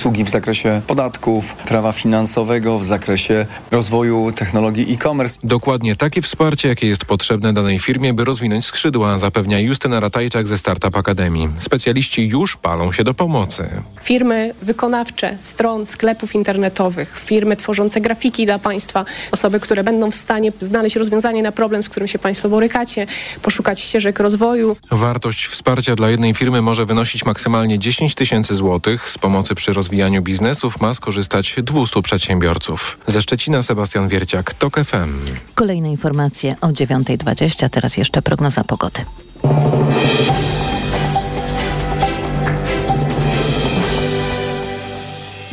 usługi w zakresie podatków, prawa finansowego, w zakresie rozwoju technologii e-commerce. Dokładnie takie wsparcie, jakie jest potrzebne danej firmie, by rozwinąć skrzydła, zapewnia Justyna Ratajczak ze Startup Akademii. Specjaliści już palą się do pomocy. Firmy wykonawcze stron sklepów internetowych, firmy tworzące grafiki dla państwa, osoby, które będą w stanie znaleźć rozwiązanie na problem, z którym się państwo borykacie, poszukać ścieżek rozwoju. Wartość wsparcia dla jednej firmy może wynosić maksymalnie 10 tysięcy złotych. Z pomocy przy rozwijaniu biznesów ma skorzystać 200 przedsiębiorców. Ze Szczecina Sebastian Wierciak, TOK FM. Kolejne informacje o 9.20, teraz jeszcze prognoza pogody.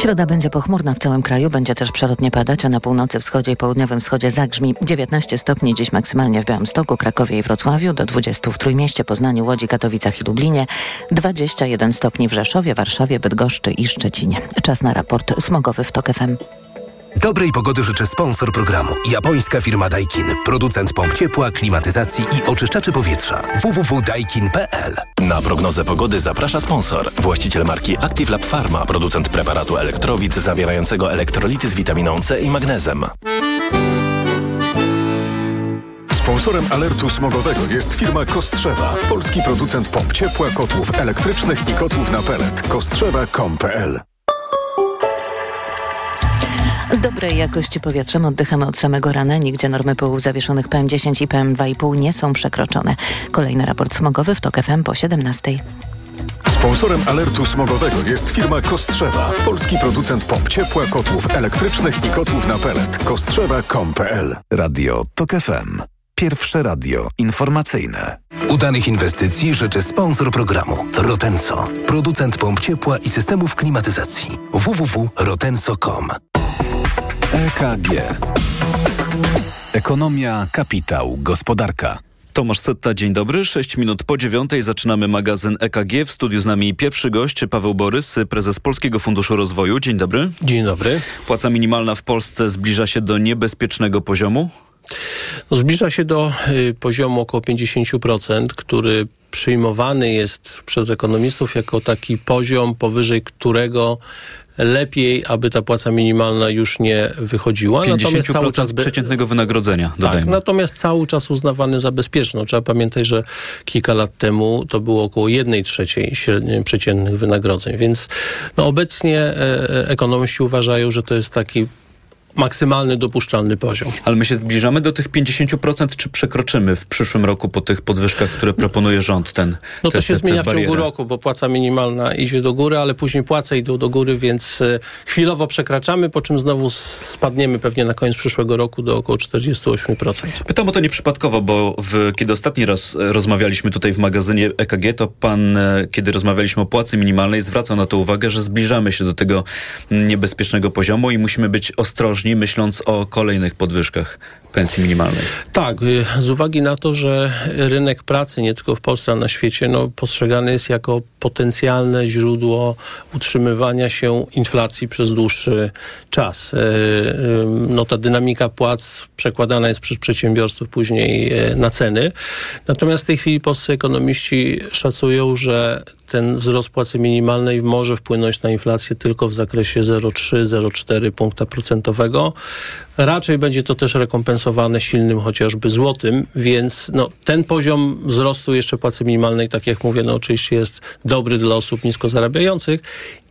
Środa będzie pochmurna w całym kraju, będzie też przelotnie padać, a na północy, wschodzie i południowym wschodzie zagrzmi 19 stopni dziś maksymalnie w Białymstoku, Krakowie i Wrocławiu, do 20 w Trójmieście, Poznaniu, Łodzi, Katowicach i Lublinie, 21 stopni w Rzeszowie, Warszawie, Bydgoszczy i Szczecinie. Czas na raport smogowy w TOK FM. Dobrej pogody życzy sponsor programu. Japońska firma Daikin. Producent pomp ciepła, klimatyzacji i oczyszczaczy powietrza. www.daikin.pl Na prognozę pogody zaprasza sponsor. Właściciel marki Active Lab Pharma. Producent preparatu elektrowid zawierającego elektrolity z witaminą C i magnezem. Sponsorem alertu smogowego jest firma Kostrzewa, polski producent pomp ciepła, kotłów elektrycznych i kotłów na pelet. Kostrzewa.com.pl Dobrej jakości powietrzem oddychamy od samego rana. Nigdzie normy pyłów zawieszonych PM10 i PM2,5 nie są przekroczone. Kolejny raport smogowy w TOK FM po 17. Sponsorem alertu smogowego jest firma Kostrzewa, polski producent pomp ciepła, kotłów elektrycznych i kotłów na pelet. Kostrzewa.com.pl Radio TOK FM. Pierwsze radio informacyjne. Udanych inwestycji życzy sponsor programu Rotenso. Producent pomp ciepła i systemów klimatyzacji. www.rotenso.com EKG Ekonomia, kapitał, gospodarka. Tomasz Setta, dzień dobry. 6 minut po dziewiątej zaczynamy magazyn EKG. W studiu z nami pierwszy gość, Paweł Borys, prezes Polskiego Funduszu Rozwoju. Dzień dobry. Dzień dobry. Płaca minimalna w Polsce zbliża się do niebezpiecznego poziomu? No, zbliża się do y, poziomu około 50%, który przyjmowany jest przez ekonomistów jako taki poziom, powyżej którego lepiej, aby ta płaca minimalna już nie wychodziła. 50% natomiast cały czas be... przeciętnego wynagrodzenia, dodajmy. Tak, natomiast cały czas uznawany za bezpieczną. Trzeba pamiętać, że kilka lat temu to było około 1 trzeciej przeciętnych wynagrodzeń, więc no, obecnie e, ekonomiści uważają, że to jest taki maksymalny dopuszczalny poziom. Ale my się zbliżamy do tych 50%, czy przekroczymy w przyszłym roku po tych podwyżkach, które proponuje rząd ten No to te, się te, te zmienia w ciągu roku, bo płaca minimalna idzie do góry, ale później płace idą do góry, więc e, chwilowo przekraczamy, po czym znowu spadniemy pewnie na koniec przyszłego roku do około 48%. Pytam o to nieprzypadkowo, bo w, kiedy ostatni raz e, rozmawialiśmy tutaj w magazynie EKG, to pan, e, kiedy rozmawialiśmy o płacy minimalnej, zwracał na to uwagę, że zbliżamy się do tego niebezpiecznego poziomu i musimy być ostrożni ostrożni, myśląc o kolejnych podwyżkach pensji minimalnej. Tak, y, z uwagi na to, że rynek pracy nie tylko w Polsce, ale na świecie no, postrzegany jest jako potencjalne źródło utrzymywania się inflacji przez dłuższy czas. Y, y, no, ta dynamika płac przekładana jest przez przedsiębiorców później na ceny. Natomiast w tej chwili polscy ekonomiści szacują, że ten wzrost płacy minimalnej może wpłynąć na inflację tylko w zakresie 0,3-0,4 punkta procentowego. Raczej będzie to też rekompensowane silnym chociażby złotym, więc no, ten poziom wzrostu jeszcze płacy minimalnej, tak jak mówię, no oczywiście jest dobry dla osób nisko zarabiających.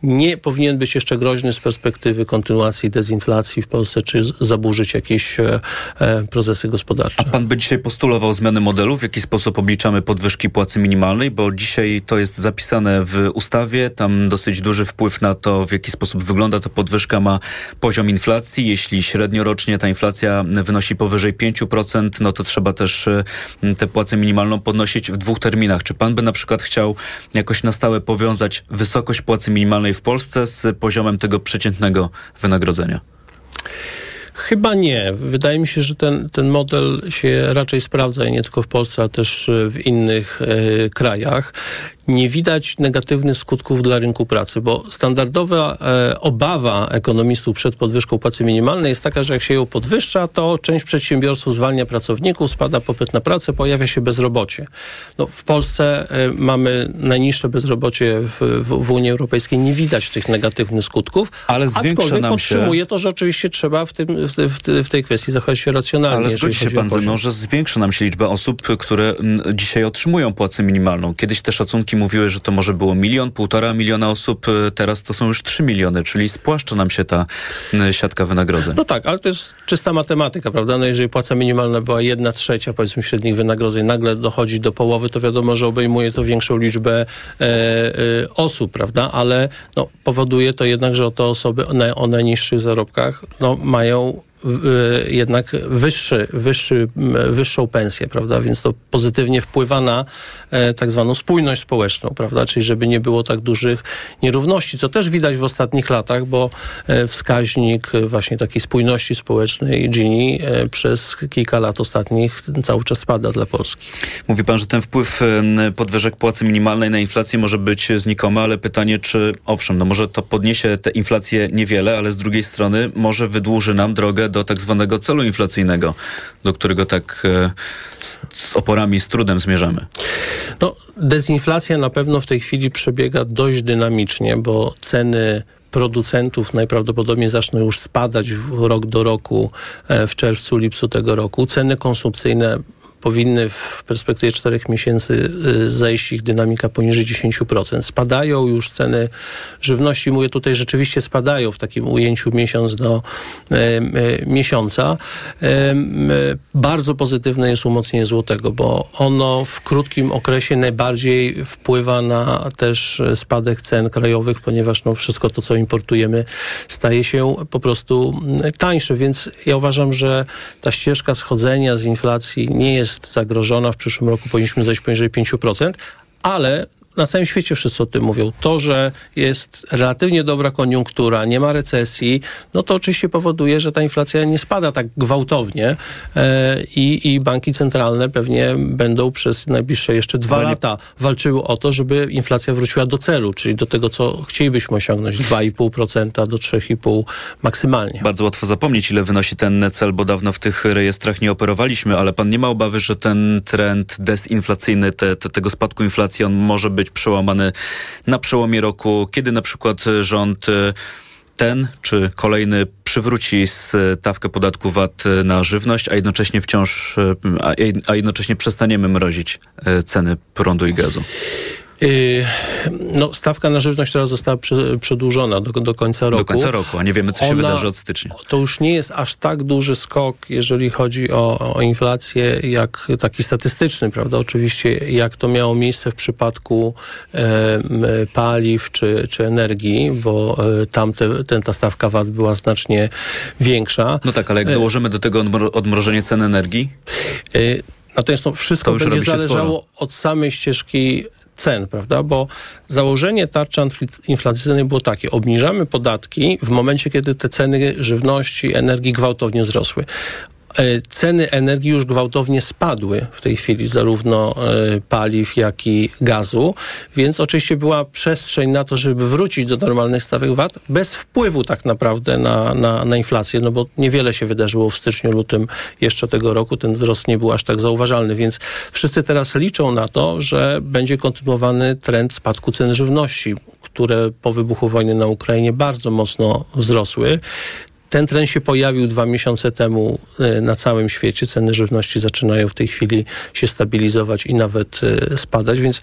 Nie powinien być jeszcze groźny z perspektywy kontynuacji dezinflacji w Polsce, czy zaburzyć jakieś e, e, procesy gospodarcze. A pan by dzisiaj postulował zmianę modelu? W jaki sposób obliczamy podwyżki płacy minimalnej? Bo dzisiaj to jest zapisane w ustawie, tam dosyć duży wpływ na to, w jaki sposób wygląda to podwyżka ma poziom inflacji. Jeśli średniorocznie rocznie ta inflacja wynosi powyżej 5%, no to trzeba też e, tę płacę minimalną podnosić w dwóch terminach. Czy pan by na przykład chciał jakoś na stałe powiązać wysokość płacy minimalnej w Polsce z poziomem tego przeciętnego wynagrodzenia? Chyba nie. Wydaje mi się, że ten, ten model się raczej sprawdza i nie tylko w Polsce, ale też w innych e, krajach nie widać negatywnych skutków dla rynku pracy, bo standardowa e, obawa ekonomistów przed podwyżką płacy minimalnej jest taka, że jak się ją podwyższa, to część przedsiębiorców zwalnia pracowników, spada popyt na pracę, pojawia się bezrobocie. No, w Polsce e, mamy najniższe bezrobocie w, w, w, Unii Europejskiej, nie widać tych negatywnych skutków, ale zwiększa nam podtrzymuje to, że oczywiście trzeba w, tym, w, w tej kwestii zachować się racjonalnie. Ale zgodzi się pan ze mną, że zwiększa nam się liczba osób, które m, dzisiaj otrzymują płacę minimalną. Kiedyś te szacunki mówiły, że to może było milion, półtora miliona osób, e, teraz to są już trzy miliony, czyli spłaszcza nam się ta siatka wynagrodzeń. No tak, ale to jest czysta matematyka, prawda? No jeżeli płaca minimalna była jedna trzecia, powiedzmy, średnich wynagrodzeń, nagle dochodzi do połowy, to wiadomo, że obejmuje to większą liczbę e, e, osób, prawda? Ale no, powoduje to jednak, że te osoby o, o najniższych zarobkach no, mają jednak wyższy, wyższy, wyższą pensję, prawda? Więc to pozytywnie wpływa na e, tak zwaną spójność społeczną, prawda? Czyli żeby nie było tak dużych nierówności, co też widać w ostatnich latach, bo e, wskaźnik właśnie takiej spójności społecznej Gini e, przez kilka lat ostatnich cały czas spada dla Polski. Mówi pan, że ten wpływ podwyżek płacy minimalnej na inflację może być znikomy, ale pytanie, czy owszem, no może to podniesie tę inflację niewiele, ale z drugiej strony może wydłuży nam drogę do tak zwanego celu inflacyjnego, do którego tak e, z, oporami, z trudem zmierzamy? No, dezinflacja na pewno w tej chwili przebiega dość dynamicznie, bo ceny producentów najprawdopodobniej zaczną już spadać rok do roku e, w czerwcu, lipcu tego roku. Ceny konsumpcyjne powinny w perspektywie czterech miesięcy y, zejść ich dynamika poniżej 10%. Spadają już ceny żywności, mówię tutaj rzeczywiście spadają w takim ujęciu miesiąc do e, e, miesiąca. Bardzo pozytywne jest umocnienie złotego, bo ono w krótkim okresie najbardziej wpływa na też spadek cen krajowych, ponieważ no wszystko to, co importujemy staje się po prostu tańsze, więc ja uważam, że ta ścieżka schodzenia z inflacji nie jest jest zagrożona. W przyszłym roku powinniśmy zejść poniżej 5%, ale na całym świecie wszyscy o tym mówią. To, że jest relatywnie dobra koniunktura, nie ma recesji, no to oczywiście powoduje, że ta inflacja nie spada tak gwałtownie e, i, i banki centralne pewnie będą przez najbliższe jeszcze dwa lata walczyły o to, żeby inflacja wróciła do celu, czyli do tego, co chcielibyśmy osiągnąć, 2,5% do 3,5% maksymalnie. Bardzo łatwo zapomnieć, ile wynosi ten cel, bo dawno w tych rejestrach nie operowaliśmy, ale pan nie ma obawy, że ten trend dezinflacyjny, te, te, tego spadku inflacji, on może być przełamany na przełomie roku, kiedy na przykład rząd e, ten czy kolejny przywróci stawkę podatku VAT na żywność, a jednocześnie wciąż, e, a jednocześnie przestaniemy mrozić e, ceny prądu i gazu? Yy, no, stawka na żywność teraz została przedłużona do, do końca roku. Do końca roku, a nie wiemy, co się Ona, wydarzy od stycznia. To już nie jest aż tak duży skok, jeżeli chodzi o, o inflację, jak taki statystyczny, prawda? Oczywiście, jak to miało miejsce w przypadku e, paliw czy, czy energii, bo e, tam te, ten, ta stawka VAT była znacznie większa. No tak, ale jak e, dołożymy do tego odmrożenie cen energii? E, Natomiast to wszystko to będzie zależało od samej ścieżki cen, prawda? Bo założenie tarczy inflacyjnej było takie, obniżamy podatki w momencie, kiedy te ceny żywności, energii gwałtownie wzrosły. E, ceny energii już gwałtownie spadły w tej chwili, zarówno e, paliw, jak i gazu, więc oczywiście była przestrzeń na to, żeby wrócić do normalnych stawek VAT bez wpływu tak naprawdę na, na, na inflację, no bo niewiele się wydarzyło w styczniu, lutym jeszcze tego roku, ten wzrost nie był aż tak zauważalny, więc wszyscy teraz liczą na to, że będzie kontynuowany trend spadku cen żywności, które po wybuchu wojny na Ukrainie bardzo mocno wzrosły. Ten trend się pojawił dwa miesiące temu e, na całym świecie. Ceny żywności zaczynają w tej chwili się stabilizować i nawet e, spadać, więc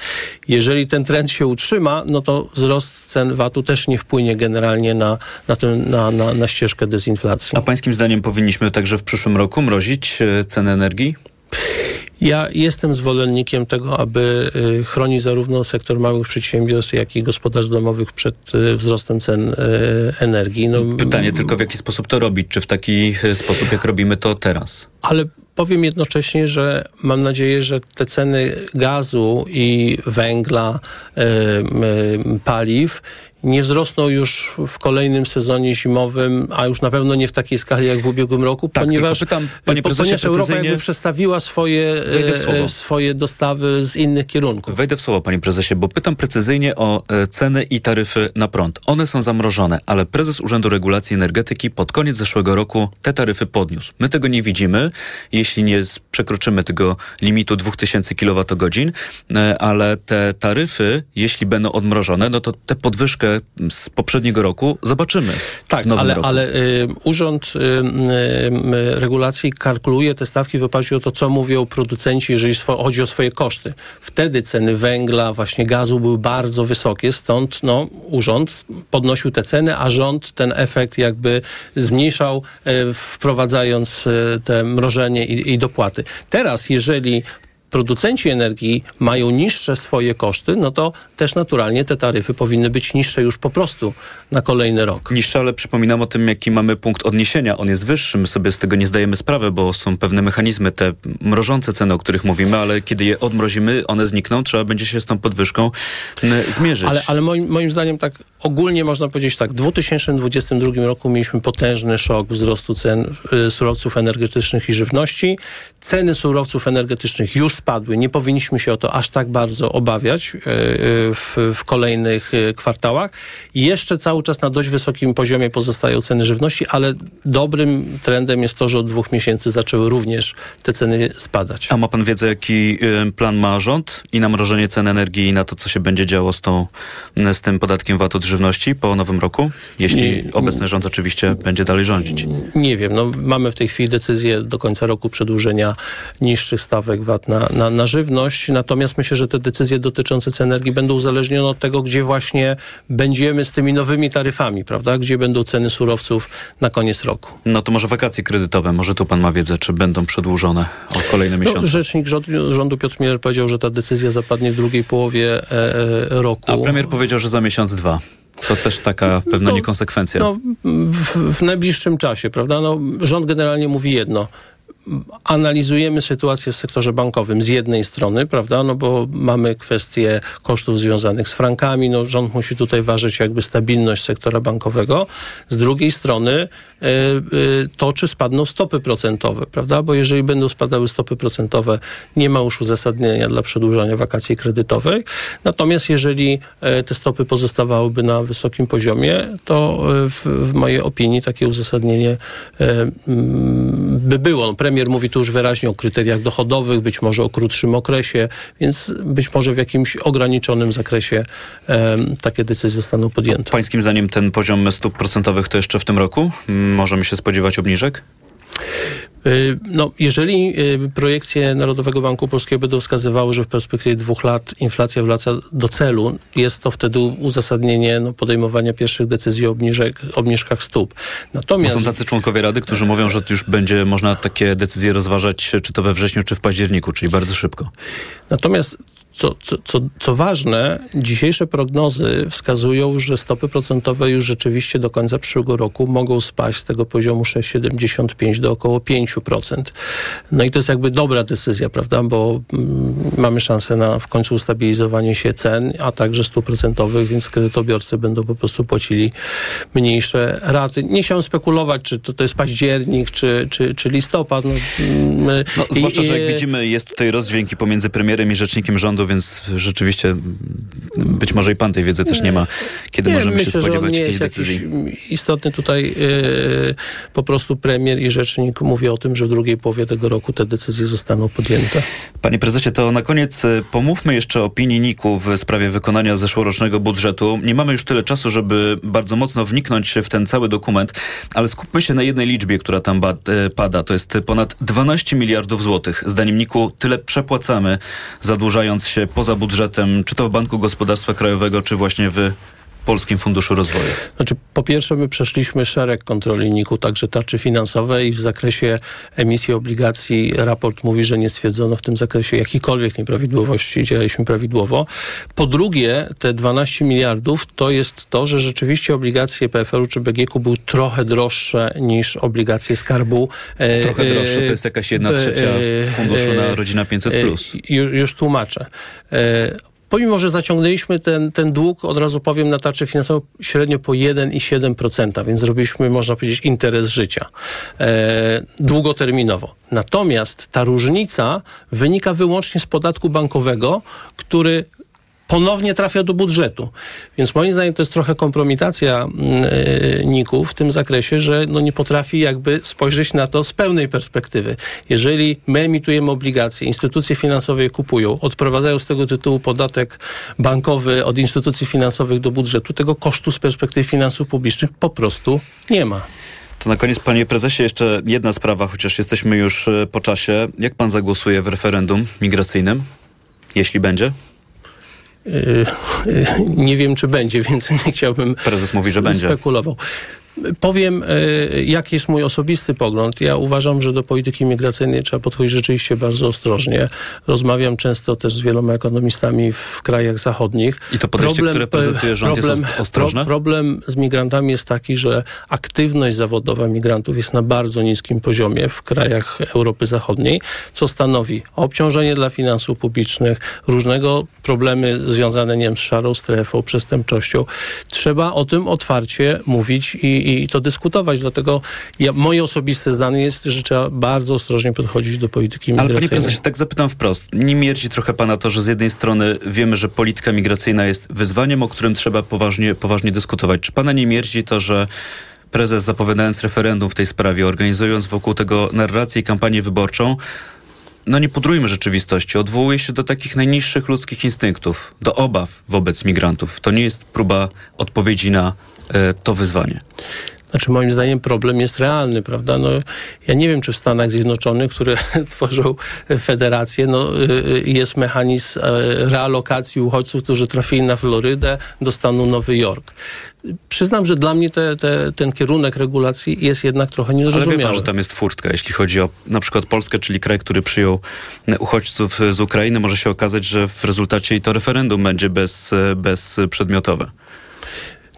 jeżeli ten trend się utrzyma, no to wzrost cen VAT-u też nie wpłynie generalnie na, na, ten, na, na, na ścieżkę dezinflacji. A pańskim zdaniem powinniśmy także w przyszłym roku mrozić e, ceny energii? Ja jestem zwolennikiem tego, aby y, chronić zarówno sektor małych przedsiębiorstw, jak i gospodarstw domowych przed y, wzrostem cen y, energii. No, Pytanie tylko, w jaki sposób to robić? Czy w taki sposób, jak robimy to teraz? Ale powiem jednocześnie, że mam nadzieję, że te ceny gazu i węgla, paliw nie wzrosną już w kolejnym sezonie zimowym, a już na pewno nie w takiej skali jak w ubiegłym roku, Tak, ponieważ, pytam, panie prezesie, ponieważ Europa jakby przestawiła swoje, e, swoje dostawy z innych kierunków. Wejdę w słowo, panie prezesie, bo pytam precyzyjnie o e, ceny i taryfy na prąd. One są zamrożone, ale prezes Urzędu Regulacji Energetyki pod koniec zeszłego roku te taryfy podniósł. My tego nie widzimy, jeśli nie przekroczymy tego limitu 2000 kWh, e, ale te taryfy, jeśli będą odmrożone, no to tę podwyżkę z poprzedniego roku zobaczymy Tak, ale, roku. ale y, Urząd y, y, Regulacji kalkuluje te stawki w oparciu o to, co mówią producenci, jeżeli swo- chodzi o swoje koszty. Wtedy ceny węgla, właśnie gazu były bardzo wysokie, stąd no, urząd podnosił te ceny, a rząd ten efekt jakby zmniejszał, e, wprowadzając e, te mrożenie i, i dopłaty. Teraz, jeżeli producenci energii mają niższe swoje koszty, no to też naturalnie te taryfy powinny być niższe już po prostu na kolejny rok. niższe, ale przypominam o tym, jaki mamy punkt odniesienia. On jest wyższy, my sobie z tego nie zdajemy sprawy, bo są pewne mechanizmy, te mrożące ceny, o których mówimy, ale kiedy je odmrozimy, one znikną, trzeba będzie się z tą podwyżką zmierzyć. Ale, ale moim, moim zdaniem tak ogólnie można powiedzieć tak, w 2022 roku mieliśmy potężny szok wzrostu cen y, surowców energetycznych i żywności. Ceny surowców energetycznych już spadły. Nie powinniśmy się o to aż tak bardzo obawiać y, y, w, w kolejnych kwartałach. Jeszcze cały czas na dość wysokim poziomie pozostają ceny żywności, ale dobrym trendem jest to, że od dwóch miesięcy zaczęły również te ceny spadać. A ma pan wiedzę, jaki plan ma rząd i na mrożenie cen energii i na to, co się będzie działo z, tą, z tym podatkiem VAT od żywności po nowym roku? Jeśli Nie- obecny rząd oczywiście będzie dalej rządzić. Nie wiem, no, mamy w tej chwili decyzję do końca roku przedłużenia niższych stawek VAT na, na, na żywność, natomiast myślę, że te decyzje dotyczące cen energii będą uzależnione od tego, gdzie właśnie będziemy z tymi nowymi taryfami, prawda? Gdzie będą ceny surowców na koniec roku. No to może wakacje kredytowe, może tu pan ma wiedzę, czy będą przedłużone o kolejne miesiące. No, rzecznik rządu, rządu Piotr Miller powiedział, że ta decyzja zapadnie w drugiej połowie e, e, roku. A premier powiedział, że za miesiąc, dwa. To też taka pewna No, niekonsekwencja. No, w, w najbliższym czasie, prawda? No, rząd generalnie mówi jedno. Analizujemy sytuację w sektorze bankowym z jednej strony, prawda, no bo mamy kwestie kosztów związanych z frankami, no rząd musi tutaj ważyć jakby stabilność sektora bankowego. Z drugiej strony e, e, to, czy spadną stopy procentowe, prawda, bo jeżeli będą spadały stopy procentowe, nie ma już uzasadnienia dla przedłużania wakacji kredytowych. Natomiast jeżeli e, te stopy pozostawałyby na wysokim poziomie, to w, w mojej opinii takie uzasadnienie by było. No, Premier mówi tu już wyraźnie o kryteriach dochodowych, być może o krótszym okresie, więc być może w jakimś ograniczonym zakresie em, takie decyzje zostaną podjęte. Pańskim zdaniem ten poziom stóp procentowych to jeszcze w tym roku? Możemy się spodziewać obniżek? Y, No, jeżeli y, projekcje Narodowego Banku Polskiego będą wskazywały, że w perspektywie dwóch lat inflacja wraca do celu, jest to wtedy uzasadnienie no, podejmowania pierwszych decyzji o obniżek, obniżkach stóp. Bo Natomiast są tacy członkowie Rady, którzy mówią, że już będzie można takie decyzje rozważać, czy to we wrześniu, czy w październiku, czyli bardzo szybko. Natomiast co, co, co, co ważne, dzisiejsze prognozy wskazują, że stopy procentowe już rzeczywiście do końca przyszłego roku mogą spaść z tego poziomu 6,75 do około 5%. No i to jest jakby dobra decyzja, prawda, bo mm, mamy szansę na w końcu ustabilizowanie się cen, a także stóp procentowych, więc kredytobiorcy będą po prostu płacili mniejsze raty. Nie chciałem spekulować, czy to, to jest październik, czy, czy, czy listopad. No, mm, No, i- zwłaszcza, że i- jak widzimy, jest tutaj rozdźwięki pomiędzy premierem i rzecznikiem rządu, więc rzeczywiście być może i pan tej wiedzy też nie ma, kiedy Nie, możemy myślę, się że spodziewać nie jakiejś jest decyzji. istotny tutaj yy, po prostu premier i rzecznik mówi o tym, że w drugiej połowie tego roku te decyzje zostaną podjęte. Panie prezesie, to na koniec y, pomówmy jeszcze o opinii NIK-u w sprawie wykonania zeszłorocznego budżetu. Nie mamy już tyle czasu, żeby bardzo mocno wniknąć w ten cały dokument, ale skupmy się na jednej liczbie, która tam e, pada. To jest ponad 12 miliardów złotych. Zdaniem NIK-u tyle przepłacamy, zadłużając się poza budżetem, czy to w Banku Gospodarstwa Krajowego, czy właśnie w Polskim Funduszu Rozwoju. Znaczy, po pierwsze, my przeszliśmy szereg kontroli NIK-u, także tarczy finansowej i w zakresie emisji obligacji raport mówi, że nie stwierdzono w tym zakresie jakichkolwiek nieprawidłowości, działaliśmy prawidłowo. Po drugie, te 12 miliardów to jest to, że rzeczywiście obligacje PFR-u czy BGK były trochę droższe niż obligacje skarbu. E, Trochę e, droższe, to jest jakaś jedna e, trzecia funduszu na Rodzina 500+. e, Już, już tłumaczę. Pomimo, że zaciągnęliśmy ten, ten dług, od razu powiem, na tarczę finansową średnio po 1,7%, więc zrobiliśmy, można powiedzieć, interes życia e, długoterminowo. Natomiast ta różnica wynika wyłącznie z podatku bankowego, który ponownie trafia do budżetu. Więc moim zdaniem to jest trochę kompromitacja yy, NIK-u w tym zakresie, że no nie potrafi jakby spojrzeć na to z pełnej perspektywy. Jeżeli my emitujemy obligacje, instytucje finansowe je kupują, odprowadzają z tego tytułu podatek bankowy od instytucji finansowych do budżetu, tego kosztu z perspektywy finansów publicznych po prostu nie ma. To na koniec, panie prezesie, jeszcze jedna sprawa, chociaż jesteśmy już e, po czasie. Jak pan zagłosuje w referendum migracyjnym, jeśli będzie? Nie wiem, czy będzie, więc nie chciałbym Prezes mówi, że będzie. spekulował. Powiem, e, jaki jest mój osobisty pogląd. Ja uważam, że do polityki migracyjnej trzeba podchodzić rzeczywiście bardzo ostrożnie. Rozmawiam często też z wieloma ekonomistami w krajach zachodnich. I to podejście, problem, które prezentuje rząd problem, jest ostrożne? Pro, problem z migrantami jest taki, że aktywność zawodowa migrantów jest na bardzo niskim poziomie w krajach Europy Zachodniej, co stanowi obciążenie dla finansów publicznych, różnego problemy związane nie wiem, z szarą strefą, przestępczością. Trzeba o tym otwarcie mówić i, i to dyskutować. Dlatego ja, moje osobiste zdanie jest, że trzeba bardzo ostrożnie podchodzić do polityki migracyjnej. Ale panie prezesie, tak zapytam wprost. Nie mierdzi trochę pana to, że z jednej strony wiemy, że polityka migracyjna jest wyzwaniem, o którym trzeba poważnie, poważnie dyskutować. Czy pana nie mierdzi to, że prezes zapowiadając referendum w tej sprawie, organizując wokół tego narrację i kampanię wyborczą, no nie pudrujmy rzeczywistości, odwołuje się do takich najniższych ludzkich instynktów, do obaw wobec migrantów. To nie jest próba odpowiedzi na to wyzwanie. Znaczy moim zdaniem problem jest realny, prawda? No, ja nie wiem, czy w Stanach Zjednoczonych, które tworzą federację, no, y, y, jest mechanizm e, realokacji uchodźców, którzy trafili na Florydę do stanu Nowy Jork. Przyznam, że dla mnie te, te, ten kierunek regulacji jest jednak trochę niezrozumiały. Ale wie pan, że tam jest furtka, jeśli chodzi o na przykład Polskę, czyli kraj, który przyjął uchodźców z Ukrainy, może się okazać, że w rezultacie i to referendum będzie bez, bezprzedmiotowe.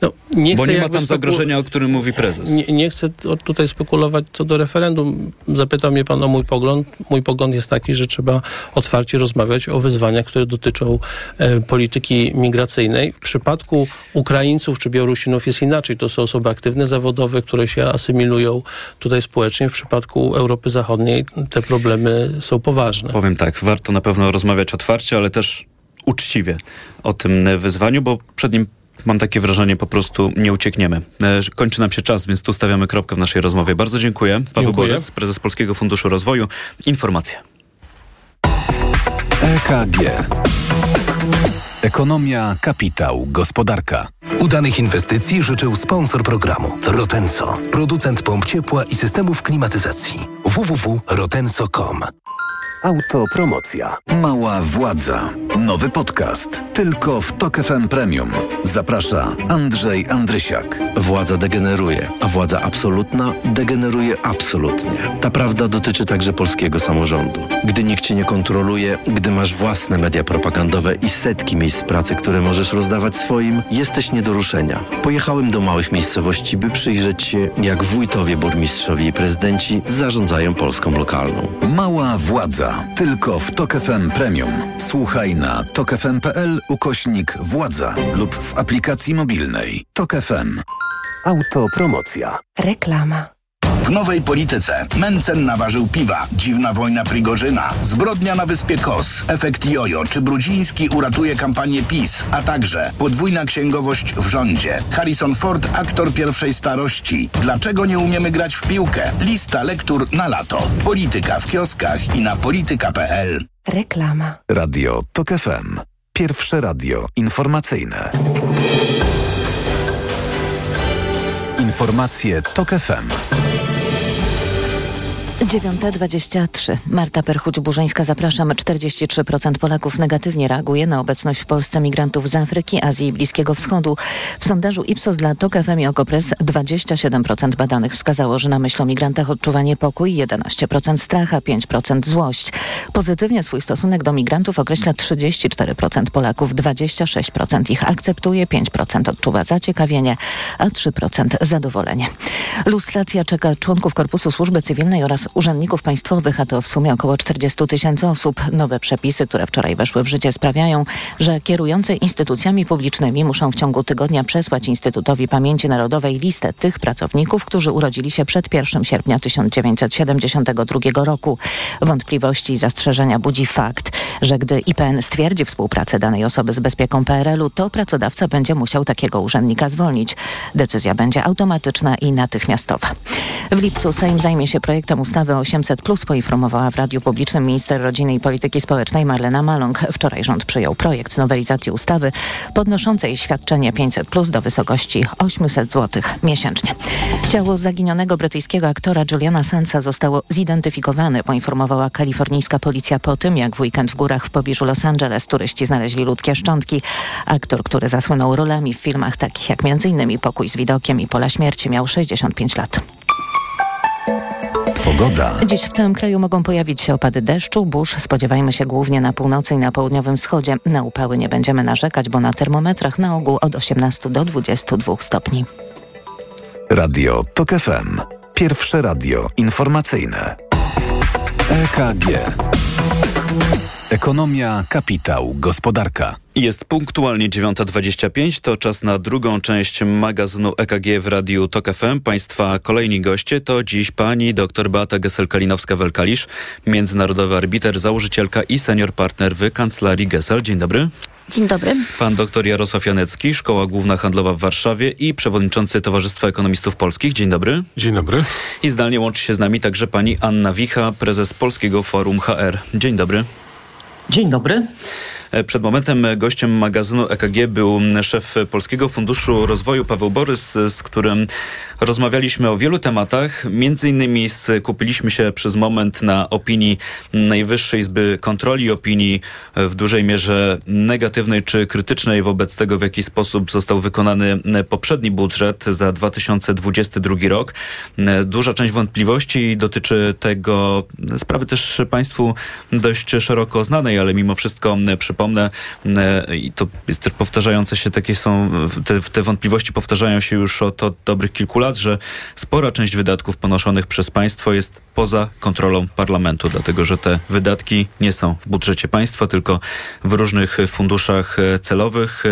No, nie Bo nie ma tam zagrożenia, o którym mówi prezes. Nie, nie, chcę tutaj spekulować co do referendum. Zapytał mnie pan o mój pogląd. Mój pogląd jest taki, że trzeba otwarcie rozmawiać o wyzwaniach, które dotyczą e, polityki migracyjnej. W przypadku Ukraińców czy Białorusinów jest inaczej. To są osoby aktywne, zawodowe, które się asymilują tutaj społecznie. W przypadku Europy Zachodniej te problemy są poważne. Powiem tak, warto na pewno rozmawiać otwarcie, ale też uczciwie o tym wyzwaniu, bo przed nim mam takie wrażenie, po prostu nie uciekniemy. E, kończy nam się czas, więc tu stawiamy kropkę w naszej rozmowie. Bardzo dziękuję. Paweł dziękuję. Borys, prezes Polskiego Funduszu Rozwoju. Informacje. EKG. Ekonomia, kapitał, gospodarka. Udanych inwestycji życzył sponsor programu Rotenso, producent pomp ciepła i systemów klimatyzacji. www.rotenso.com Autopromocja. Mała władza. Nowy podcast. Tylko w Tok FM Premium. Zaprasza Andrzej Andrysiak. Władza degeneruje, a władza absolutna degeneruje absolutnie. Ta prawda dotyczy także polskiego samorządu. Gdy nikt cię nie kontroluje, gdy masz własne media propagandowe i setki miejsc pracy, które możesz rozdawać swoim, jesteś nie do ruszenia. Pojechałem do małych miejscowości, by przyjrzeć się, jak wójtowie, burmistrzowie i prezydenci zarządzają Polską lokalną. Mała władza. Tylko w Tok FM Premium. Słuchaj na tokefm.pl ukośnik władza lub w aplikacji mobilnej. Tok FM. Autopromocja. Reklama. W nowej polityce Mencen naważył piwa, dziwna wojna Prigorzyna, zbrodnia na wyspie Kos, efekt jojo, czy Brudziński uratuje kampanię PiS, a także podwójna księgowość w rządzie. Harrison Ford, aktor pierwszej starości. Dlaczego nie umiemy grać w piłkę? Lista lektur na lato. Polityka w kioskach i na polityka.pl. Reklama. Radio TOK FM. Pierwsze radio informacyjne. Informacje TOK FM. 9.23. Marta Perchuć-Burzyńska, zapraszam. 43% Polaków negatywnie reaguje na obecność w Polsce migrantów z Afryki, Azji i Bliskiego Wschodu. W sondażu Ipsos dla TOK FM i Okopres 27% badanych wskazało, że na myśl o migrantach odczuwa niepokój, 11% strach, a 5% złość. Pozytywnie swój stosunek do migrantów określa 34% Polaków, 26% ich akceptuje, 5% odczuwa zaciekawienie, a 3% zadowolenie. Lustracja czeka członków Korpusu Służby Cywilnej oraz urzędników państwowych, a to w sumie około 40 tysięcy osób. Nowe przepisy, które wczoraj weszły w życie, sprawiają, że kierujący instytucjami publicznymi muszą w ciągu tygodnia przesłać Instytutowi Pamięci Narodowej listę tych pracowników, którzy urodzili się przed 1 sierpnia 1972 roku. Wątpliwości i zastrzeżenia budzi fakt, że gdy IPN stwierdzi współpracę danej osoby z bezpieką PRL-u, to pracodawca będzie musiał takiego urzędnika zwolnić. Decyzja będzie automatyczna i natychmiastowa. W lipcu Sejm zajmie się projektem ustawy 800+, poinformowała w Radiu Publicznym minister rodziny i polityki społecznej Marlena Maląg. Wczoraj rząd przyjął projekt nowelizacji ustawy podnoszącej świadczenie 500+, do wysokości 800 zł miesięcznie. Ciało zaginionego brytyjskiego aktora Juliana Sansa zostało zidentyfikowane, poinformowała kalifornijska policja po tym, jak w weekend w górach w pobliżu Los Angeles turyści znaleźli ludzkie szczątki. Aktor, który zasłynął rolami w filmach takich jak m.in. Pokój z widokiem i Pola śmierci miał 65 lat. Pogoda. Dziś w całym kraju mogą pojawić się opady deszczu, burz. Spodziewajmy się głównie na północy i na południowym wschodzie. Na upały nie będziemy narzekać, bo na termometrach na ogół od 18 do 22 stopni. Radio TOK FM. Pierwsze radio informacyjne. EKG. Ekonomia, kapitał, gospodarka. Jest punktualnie 9.25, to czas na drugą część magazynu EKG w Radiu TOK FM. Państwa kolejni goście to dziś pani dr Beata Gessel-Kalinowska-Welkalisz, międzynarodowy arbiter, założycielka i senior partner w Kancelarii Gessel. Dzień dobry. Dzień dobry. Pan dr Jarosław Janecki, Szkoła Główna Handlowa w Warszawie i przewodniczący Towarzystwa Ekonomistów Polskich. Dzień dobry. Dzień dobry. I zdalnie łączy się z nami także pani Anna Wicha, prezes Polskiego Forum HR. Dzień dobry. Dzień dobry. Przed momentem gościem magazynu EKG był szef Polskiego Funduszu Rozwoju Paweł Borys, z którym rozmawialiśmy o wielu tematach. Między innymi skupiliśmy się przez moment na opinii Najwyższej Izby Kontroli, opinii w dużej mierze negatywnej czy krytycznej wobec tego, w jaki sposób został wykonany poprzedni budżet za 2022 rok. Duża część wątpliwości dotyczy tego sprawy też Państwu dość szeroko znanej, ale mimo wszystko przypomnę, i to jest też powtarzające się, takie są, te, te wątpliwości powtarzają się już od, od dobrych kilku lat, że spora część wydatków ponoszonych przez państwo jest poza kontrolą parlamentu, dlatego że te wydatki nie są w budżecie państwa, tylko w różnych funduszach celowych,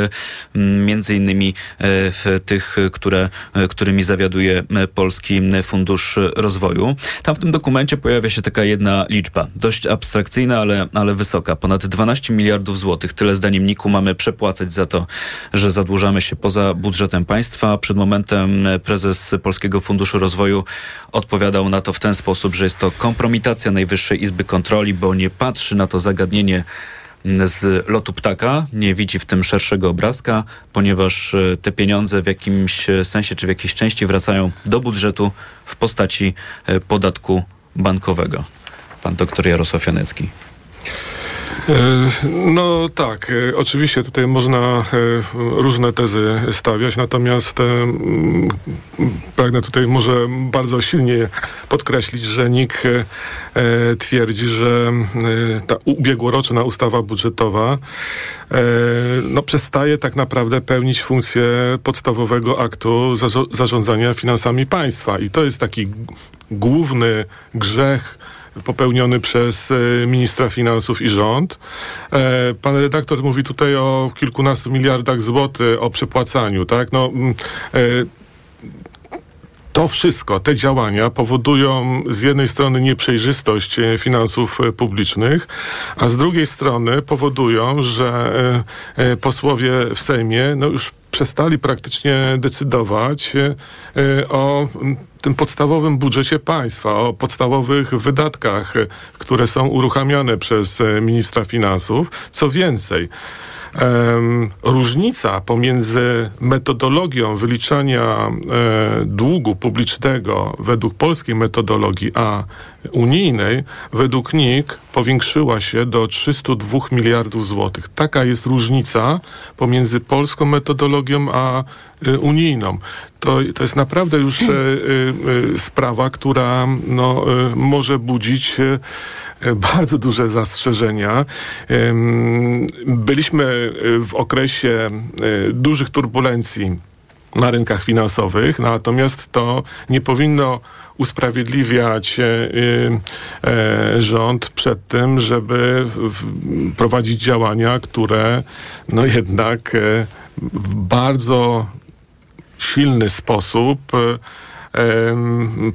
między innymi w tych, które, którymi zawiaduje Polski Fundusz Rozwoju. Tam w tym dokumencie pojawia się taka jedna liczba, dość abstrakcyjna, ale, ale wysoka. Ponad 12 miliardów złotych. Tyle zdaniem NIK-u mamy przepłacać za to, że zadłużamy się poza budżetem państwa. Przed momentem prezes Polskiego Funduszu Rozwoju odpowiadał na to w ten sposób, że jest to kompromitacja Najwyższej Izby Kontroli, bo nie patrzy na to zagadnienie z lotu ptaka, nie widzi w tym szerszego obrazka, ponieważ te pieniądze w jakimś sensie czy w jakiejś części wracają do budżetu w postaci podatku bankowego. Pan doktor Jarosław Janecki. No tak, oczywiście tutaj można różne tezy stawiać, natomiast pragnę tutaj może bardzo silnie podkreślić, że NIK twierdzi, że ta ubiegłoroczna ustawa budżetowa no, przestaje tak naprawdę pełnić funkcję podstawowego aktu zarządzania finansami państwa. I to jest taki główny grzech popełniony przez ministra finansów i rząd. Pan redaktor mówi tutaj o kilkunastu miliardach złotych o przepłacaniu, tak? No, to wszystko, te działania powodują z jednej strony nieprzejrzystość finansów publicznych, a z drugiej strony powodują, że posłowie w Sejmie no już przestali praktycznie decydować o tym podstawowym budżecie państwa, o podstawowych wydatkach, które są uruchamiane przez ministra finansów. Co więcej, Um, różnica pomiędzy metodologią wyliczania e, długu publicznego według polskiej metodologii a unijnej według NIK powiększyła się do 302 miliardów złotych. Taka jest różnica pomiędzy polską metodologią a unijną. To, to jest naprawdę już y, y, sprawa, która no, może budzić bardzo duże zastrzeżenia. Byliśmy w okresie dużych turbulencji na rynkach finansowych, natomiast to nie powinno usprawiedliwiać e, e, rząd przed tym, żeby prowadzić działania, które no jednak e, w bardzo silny sposób e,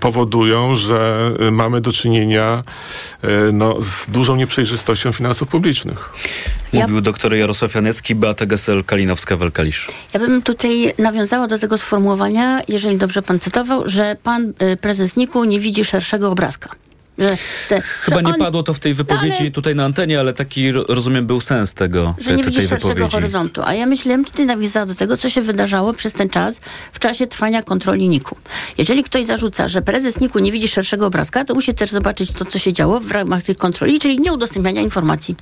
powodują, że mamy do czynienia e, no, z dużą nieprzejrzystością finansów publicznych. Mówił doktor Jarosław Janecki, Beata Gesel-Kalinowska-Welkalisz. Ja bym tutaj nawiązała do tego sformułowania, jeżeli dobrze pan cytował, że pan y, prezes Niku nie widzi szerszego obrazka. Że te, Chyba że nie on, padło to w tej wypowiedzi ale, tutaj na antenie, ale taki, rozumiem, był sens tego, że nie widzi szerszego horyzontu. A ja myślałem tutaj nawiązała do tego, co się wydarzało przez ten czas w czasie trwania kontroli NIK-u. Jeżeli ktoś zarzuca, że prezes NIK-u nie widzi szerszego obrazka, to musi też zobaczyć to, co się działo w ramach tych kontroli, czyli nieudostępniania informacji.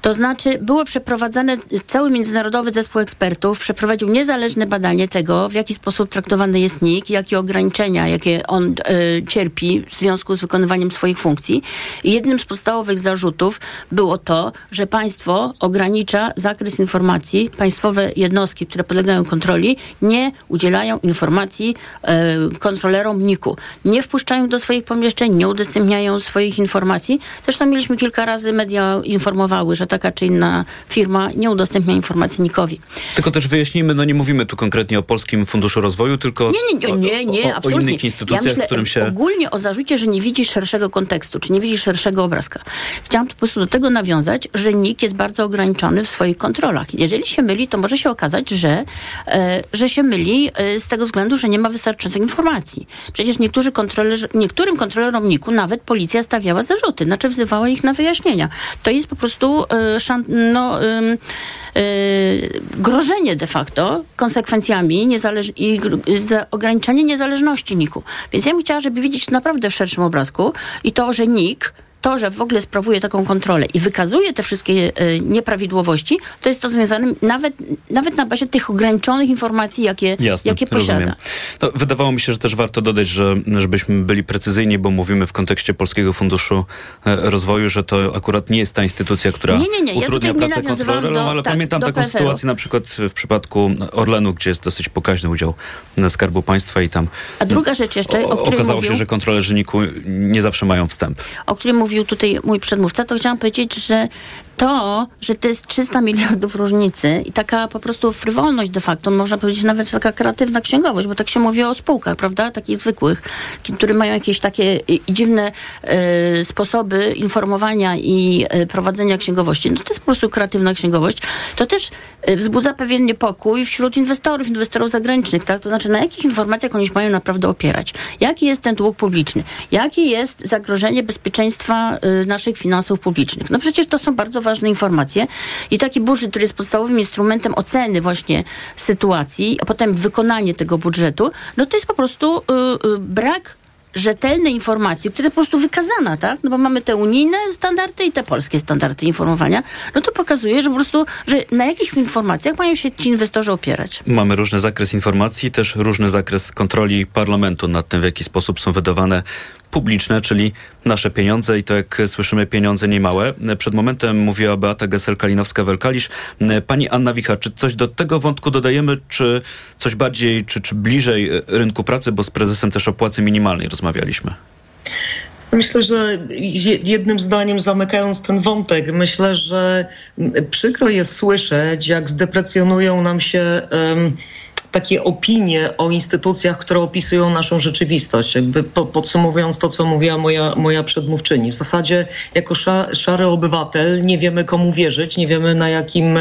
To znaczy, było przeprowadzane, cały międzynarodowy zespół ekspertów przeprowadził niezależne badanie tego, w jaki sposób traktowany jest NIK, jakie ograniczenia, jakie on y, cierpi w związku z wykonywaniem swoich funkcji. I jednym z podstawowych zarzutów było to, że państwo ogranicza zakres informacji, państwowe jednostki, które podlegają kontroli, nie udzielają informacji e, kontrolerom NIK-u. Nie wpuszczają do swoich pomieszczeń, nie udostępniają swoich informacji. Zresztą mieliśmy kilka razy, media informowały, że taka czy inna firma nie udostępnia informacji NIK-owi. Tylko też wyjaśnijmy, no nie mówimy tu konkretnie o Polskim Funduszu Rozwoju, tylko nie, nie, nie, nie, nie o, o, o innych instytucjach, ja myślę, którym się... Ogólnie o zarzucie, że nie widzi szerszego szerszego kontekstu, czy nie widzi szerszego obrazka. Chciałam po prostu do tego nawiązać, że NIK jest bardzo ograniczony w swoich kontrolach. Jeżeli się myli, to może się okazać, że, e, że się myli e, z tego względu, że nie ma wystarczającej informacji. Przecież niektórzy niektórym kontrolerom NIK-u nawet policja stawiała zarzuty, znaczy wzywała ich na wyjaśnienia. To jest po prostu e, szan, no, grożenie de facto konsekwencjami niezależ- i ograniczenie niezależności NIK-u. Więc ja bym chciała, żeby widzieć to naprawdę w szerszym obrazku i to, że NIK to, że w ogóle sprawuje taką kontrolę i wykazuje te wszystkie y, nieprawidłowości, to jest to związane nawet, nawet na bazie tych ograniczonych informacji, jakie, Jasne, jakie posiada. No, wydawało mi się, że też warto dodać, że żebyśmy byli precyzyjni, bo mówimy w kontekście Polskiego Funduszu e, Rozwoju, że to akurat nie jest ta instytucja, która nie, nie, nie. utrudnia ja pracę kontrolerom, ale tak, pamiętam taką PFR-u. sytuację na przykład w przypadku Orlenu, gdzie jest dosyć pokaźny udział Skarbu Państwa i tam A druga rzecz jeszcze, o, o Okazało mówił, się, że kontrolerzy NIK-u nie zawsze mają wstęp. O którym mówił mówił tutaj mój przedmówca, to chciałam powiedzieć, że to, że to jest 300 miliardów różnicy i taka po prostu frywolność de facto, można powiedzieć nawet taka kreatywna księgowość, bo tak się mówi o spółkach, prawda, takich zwykłych, które mają jakieś takie dziwne y, sposoby informowania i y, prowadzenia księgowości. No to jest po prostu kreatywna księgowość. To też y, wzbudza pewien niepokój wśród inwestorów, inwestorów zagranicznych, tak, to znaczy na jakich informacjach oni się mają naprawdę opierać. Jaki jest ten dług publiczny? Jakie jest zagrożenie bezpieczeństwa naszych finansów publicznych? No przecież to są bardzo ważne informacje. I taki budżet, który jest podstawowym instrumentem oceny właśnie sytuacji, a potem wykonanie tego budżetu, no to jest po prostu y, y, brak rzetelnej informacji, która jest po prostu wykazana, tak? No bo mamy te unijne standardy i te polskie standardy informowania, no to pokazuje, że po prostu, że na jakich informacjach mają się ci inwestorzy opierać. Mamy różny zakres informacji, też różny zakres kontroli parlamentu nad tym, w jaki sposób są wydawane publiczne, czyli nasze pieniądze i to jak słyszymy pieniądze niemałe. Przed momentem mówiła Beata Gesel-Kalinowska-Welkalisz. Pani Anna Wicha, czy coś do tego wątku dodajemy, czy coś bardziej, czy, czy bliżej rynku pracy, bo z prezesem też o płacy minimalnej rozmawialiśmy? Myślę, że jednym zdaniem zamykając ten wątek, myślę, że przykro jest słyszeć, jak zdeprecjonują nam się um, takie opinie o instytucjach, które opisują naszą rzeczywistość. Jakby po, podsumowując to, co mówiła moja, moja przedmówczyni. W zasadzie jako sza, szary obywatel nie wiemy komu wierzyć, nie wiemy na jakim,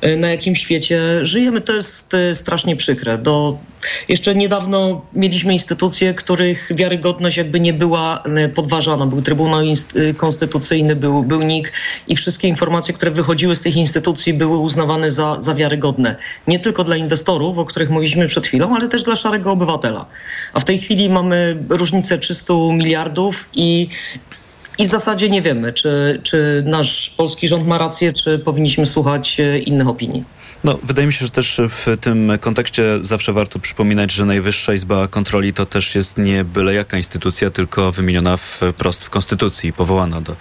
e, na jakim świecie żyjemy. To jest e, strasznie przykre. Do, jeszcze niedawno mieliśmy instytucje, których wiarygodność jakby nie była e, podważana. Był Trybunał Konstytucyjny, był, był NIK i wszystkie informacje, które wychodziły z tych instytucji były uznawane za, za wiarygodne. Nie tylko dla inwestorów, o których których mówiliśmy przed chwilą, ale też dla szarego obywatela. A w tej chwili mamy różnicę 300 miliardów i i w zasadzie nie wiemy, czy, czy nasz polski rząd ma rację, czy powinniśmy słuchać e, innych opinii. No, wydaje mi się, że też w tym kontekście zawsze warto przypominać, że Najwyższa Izba Kontroli to też jest nie byle jaka instytucja, tylko wymieniona wprost w Konstytucji i powołana do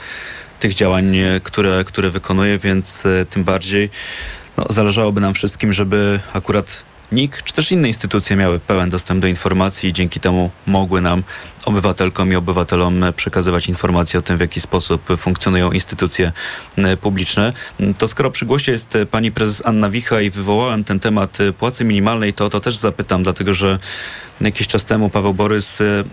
tych działań, które, które wykonuje, więc e, tym bardziej no, zależałoby nam wszystkim, żeby akurat NIK czy też inne instytucje miały pełen dostęp do informacji i dzięki temu mogły nam, obywatelkom i obywatelom, przekazywać informacje o tym, w jaki sposób funkcjonują instytucje publiczne. To skoro przy głosie jest pani prezes Anna Wicha i wywołałem ten temat płacy minimalnej, to o to też zapytam, dlatego że jakiś czas temu Paweł Borys e,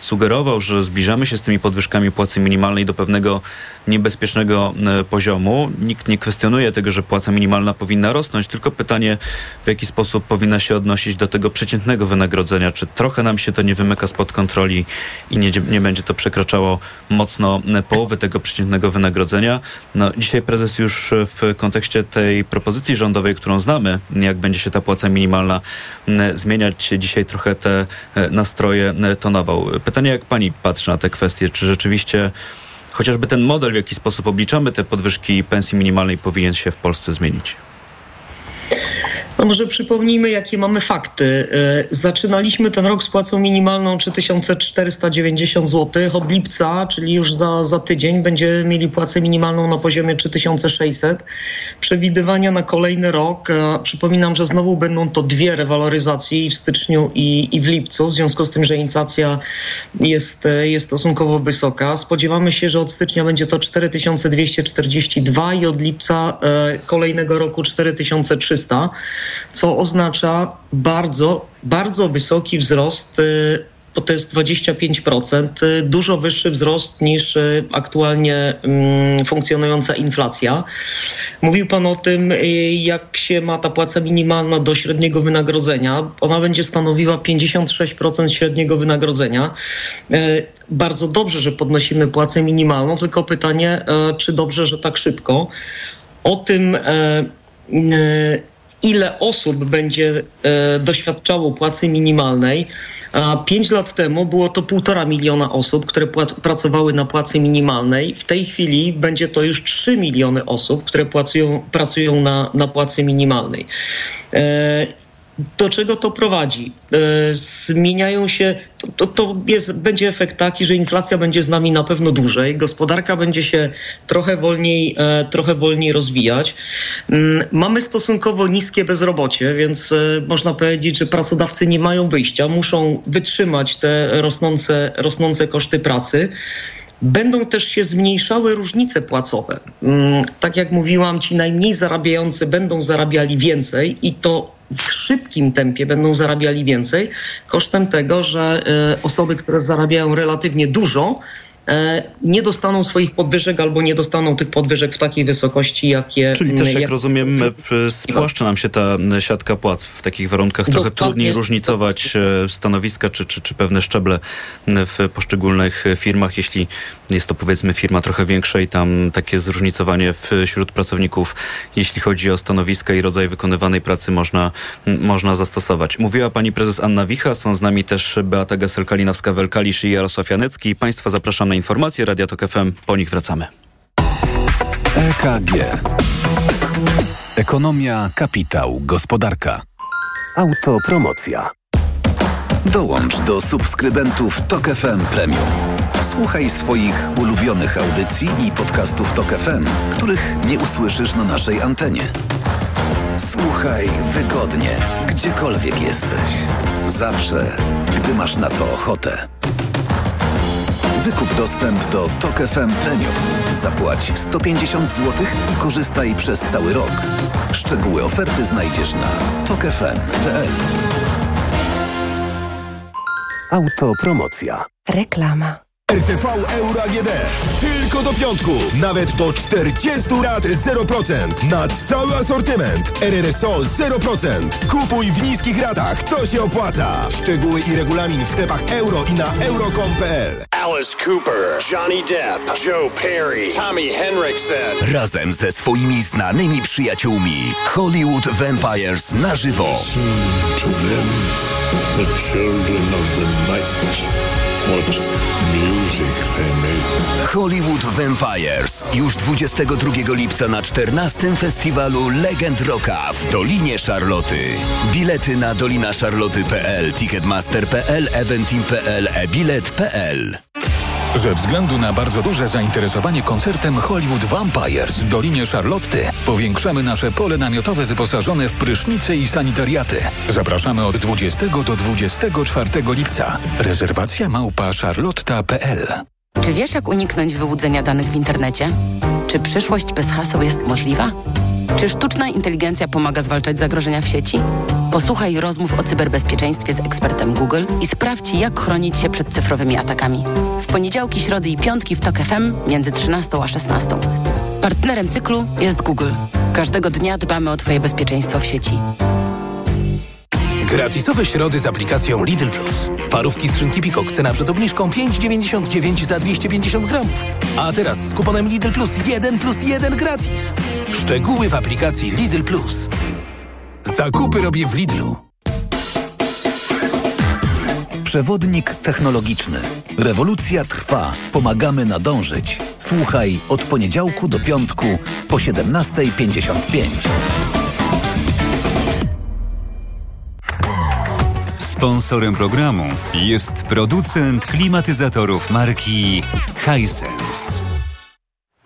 sugerował, że zbliżamy się z tymi podwyżkami płacy minimalnej do pewnego niebezpiecznego e, poziomu. Nikt nie kwestionuje tego, że płaca minimalna powinna rosnąć, tylko pytanie, w jaki sposób powinna się odnosić do tego przeciętnego wynagrodzenia. Czy trochę nam się to nie wymyka spod kontroli i nie, nie będzie to przekraczało mocno połowy tego przeciętnego wynagrodzenia? No, dzisiaj prezes już w kontekście tej propozycji rządowej, którą znamy, jak będzie się ta płaca minimalna zmieniać, dzisiaj trochę te E, nastroje tonował. Pytanie, jak pani patrzy na te kwestie? Czy rzeczywiście chociażby ten model, w jaki sposób obliczamy te podwyżki pensji minimalnej, powinien się w Polsce zmienić? No może przypomnijmy, jakie mamy fakty. E, zaczynaliśmy ten rok z płacą minimalną 3490 zł. Od lipca, czyli już za, za tydzień, będziemy mieli płacę minimalną na poziomie 3600. Przewidywania na kolejny rok. E, przypominam, że znowu będą to dwie rewaloryzacje w styczniu i, i w lipcu, w związku z tym, że inflacja jest, e, jest stosunkowo wysoka. Spodziewamy się, że od stycznia będzie to 4242 i od lipca kolejnego roku 4300 co oznacza bardzo, bardzo wysoki wzrost y, bo to jest 25%, y, dużo wyższy wzrost niż y, aktualnie mm, funkcjonująca inflacja. Mówił Pan o tym, jak się ma ta płaca minimalna do średniego wynagrodzenia. Ona będzie stanowiła 56% średniego wynagrodzenia. Bardzo dobrze, że podnosimy płacę minimalną, tylko pytanie, czy dobrze, że tak szybko. O tym ile osób będzie e, doświadczało płacy minimalnej. A pięć lat temu było to półtora miliona osób, które pracowały na płacy minimalnej. W tej chwili będzie to już trzy miliony osób, które pracują, pracują na, na płacy minimalnej. E, do czego to prowadzi? E, zmieniają się, to, to, to jest, będzie efekt taki, że inflacja będzie z nami na pewno dłużej, gospodarka będzie się trochę wolniej, e, trochę wolniej rozwijać. Mm, mamy stosunkowo niskie bezrobocie, więc e, można powiedzieć, że pracodawcy nie mają wyjścia, muszą wytrzymać te rosnące, rosnące koszty pracy. Będą też się zmniejszały różnice płacowe. Mm, tak jak mówiłam, ci najmniej zarabiający będą zarabiali więcej i to w szybkim tempie będą zarabiali więcej, kosztem tego, że e, osoby, które zarabiają relatywnie dużo, nie dostaną swoich podwyżek albo nie dostaną tych podwyżek w takiej wysokości, jakie... Czyli też, jak, jak rozumiem, spłaszcza nam się ta siatka płac w takich warunkach. Trochę Dokładnie. trudniej różnicować e, stanowiska czy, czy, czy pewne szczeble w poszczególnych firmach. Jeśli jest to powiedzmy firma trochę większa i tam takie zróżnicowanie wśród pracowników, jeśli chodzi o stanowiska i rodzaj wykonywanej pracy można, można zastosować. Mówiła pani prezes Anna Wicha, są z nami też Beata Gesel-Kalinowska-Welkalisz i Jarosław Janecki. Państwa zapraszam na informacje. Radio Tok FM, po nich wracamy. EKG. Ekonomia, kapitał, gospodarka. Autopromocja. Dołącz do subskrybentów Tok FM Premium. Słuchaj swoich ulubionych audycji i podcastów Tok FM, których nie usłyszysz na naszej antenie. Słuchaj wygodnie, gdziekolwiek jesteś. Zawsze, gdy masz na to ochotę. Wykup dostęp do TOK FM Premium. Zapłać 150 zł i korzystaj przez cały rok. Szczegóły oferty znajdziesz na tokefm.pl. Autopromocja. Reklama. RTV Euro AGD. Tylko do piątku. Nawet do 40 lat 0%. Na cały asortyment. RRSO 0%. Kupuj w niskich ratach. To się opłaca. Szczegóły i regulamin w sklepach euro i na euro.com.pl Alice Cooper, Johnny Depp, Joe Perry, Tommy Henriksen. Razem ze swoimi znanymi przyjaciółmi. Hollywood Vampires na żywo. Listen to them, the children of the night. What Hollywood Vampires. Już 22 lipca na 14 festiwalu Legend Rocka w Dolinie Charloty. Bilety na dolinaszarloty.pl, ticketmaster.pl, eventim.pl, e-bilet.pl. Ze względu na bardzo duże zainteresowanie koncertem Hollywood Vampires w Dolinie Charlotty powiększamy nasze pole namiotowe wyposażone w prysznice i sanitariaty. Zapraszamy od 20 do 24 lipca. Rezerwacja małpa charlotta.pl Czy wiesz, jak uniknąć wyłudzenia danych w internecie? Czy przyszłość bez haseł jest możliwa? Czy sztuczna inteligencja pomaga zwalczać zagrożenia w sieci? Posłuchaj rozmów o cyberbezpieczeństwie z ekspertem Google i sprawdź, jak chronić się przed cyfrowymi atakami. W poniedziałki, środy i piątki w TOK FM między 13 a 16. Partnerem cyklu jest Google. Każdego dnia dbamy o Twoje bezpieczeństwo w sieci. Gratisowe środy z aplikacją Lidl Plus. Parówki z szynki Pikok, cena przed obniżką 5,99 za 250 gramów. A teraz z kuponem Lidl Plus 1 plus 1 gratis. Szczegóły w aplikacji Lidl Plus. Zakupy robię w Lidlu. Przewodnik technologiczny. Rewolucja trwa. Pomagamy nadążyć. Słuchaj od poniedziałku do piątku po 17.55. Sponsorem programu jest producent klimatyzatorów marki Hisense.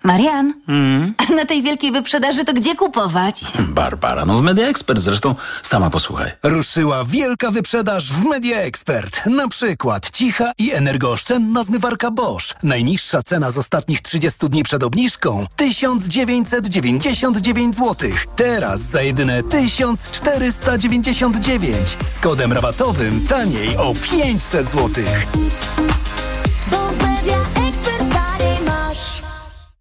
Marian, Mm. na tej wielkiej wyprzedaży to gdzie kupować? Barbara, no w Media Expert zresztą sama posłuchaj. Ruszyła wielka wyprzedaż w Media Expert. Na przykład cicha i energooszczędna zmywarka Bosch. Najniższa cena z ostatnich 30 dni przed obniżką 1999 zł. Teraz za jedyne 1499. Z kodem rabatowym taniej o 500 zł.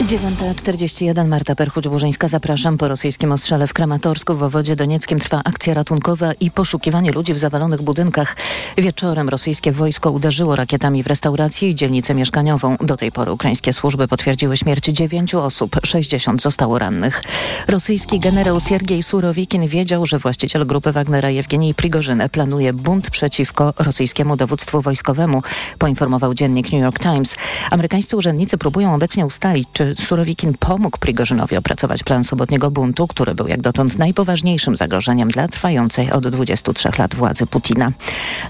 9.41 Marta Perchuć-Burzyńska. Zapraszam. Po rosyjskim ostrzale w Kramatorsku w wojewodzie donieckim trwa akcja ratunkowa i poszukiwanie ludzi w zawalonych budynkach. Wieczorem rosyjskie wojsko uderzyło rakietami w restaurację i dzielnicę mieszkaniową. Do tej pory ukraińskie służby potwierdziły śmierć dziewięciu osób, 60 zostało rannych. Rosyjski generał Siergiej Surowikin wiedział, że właściciel grupy Wagnera Jewgenij Prigorzyn planuje bunt przeciwko rosyjskiemu dowództwu wojskowemu, poinformował dziennik New York Times. Amerykańscy urzędnicy próbują obecnie ustalić, czy Surowikin pomógł Prigorzynowi opracować plan sobotniego buntu, który był jak dotąd najpoważniejszym zagrożeniem dla trwającej od 23 lat władzy Putina.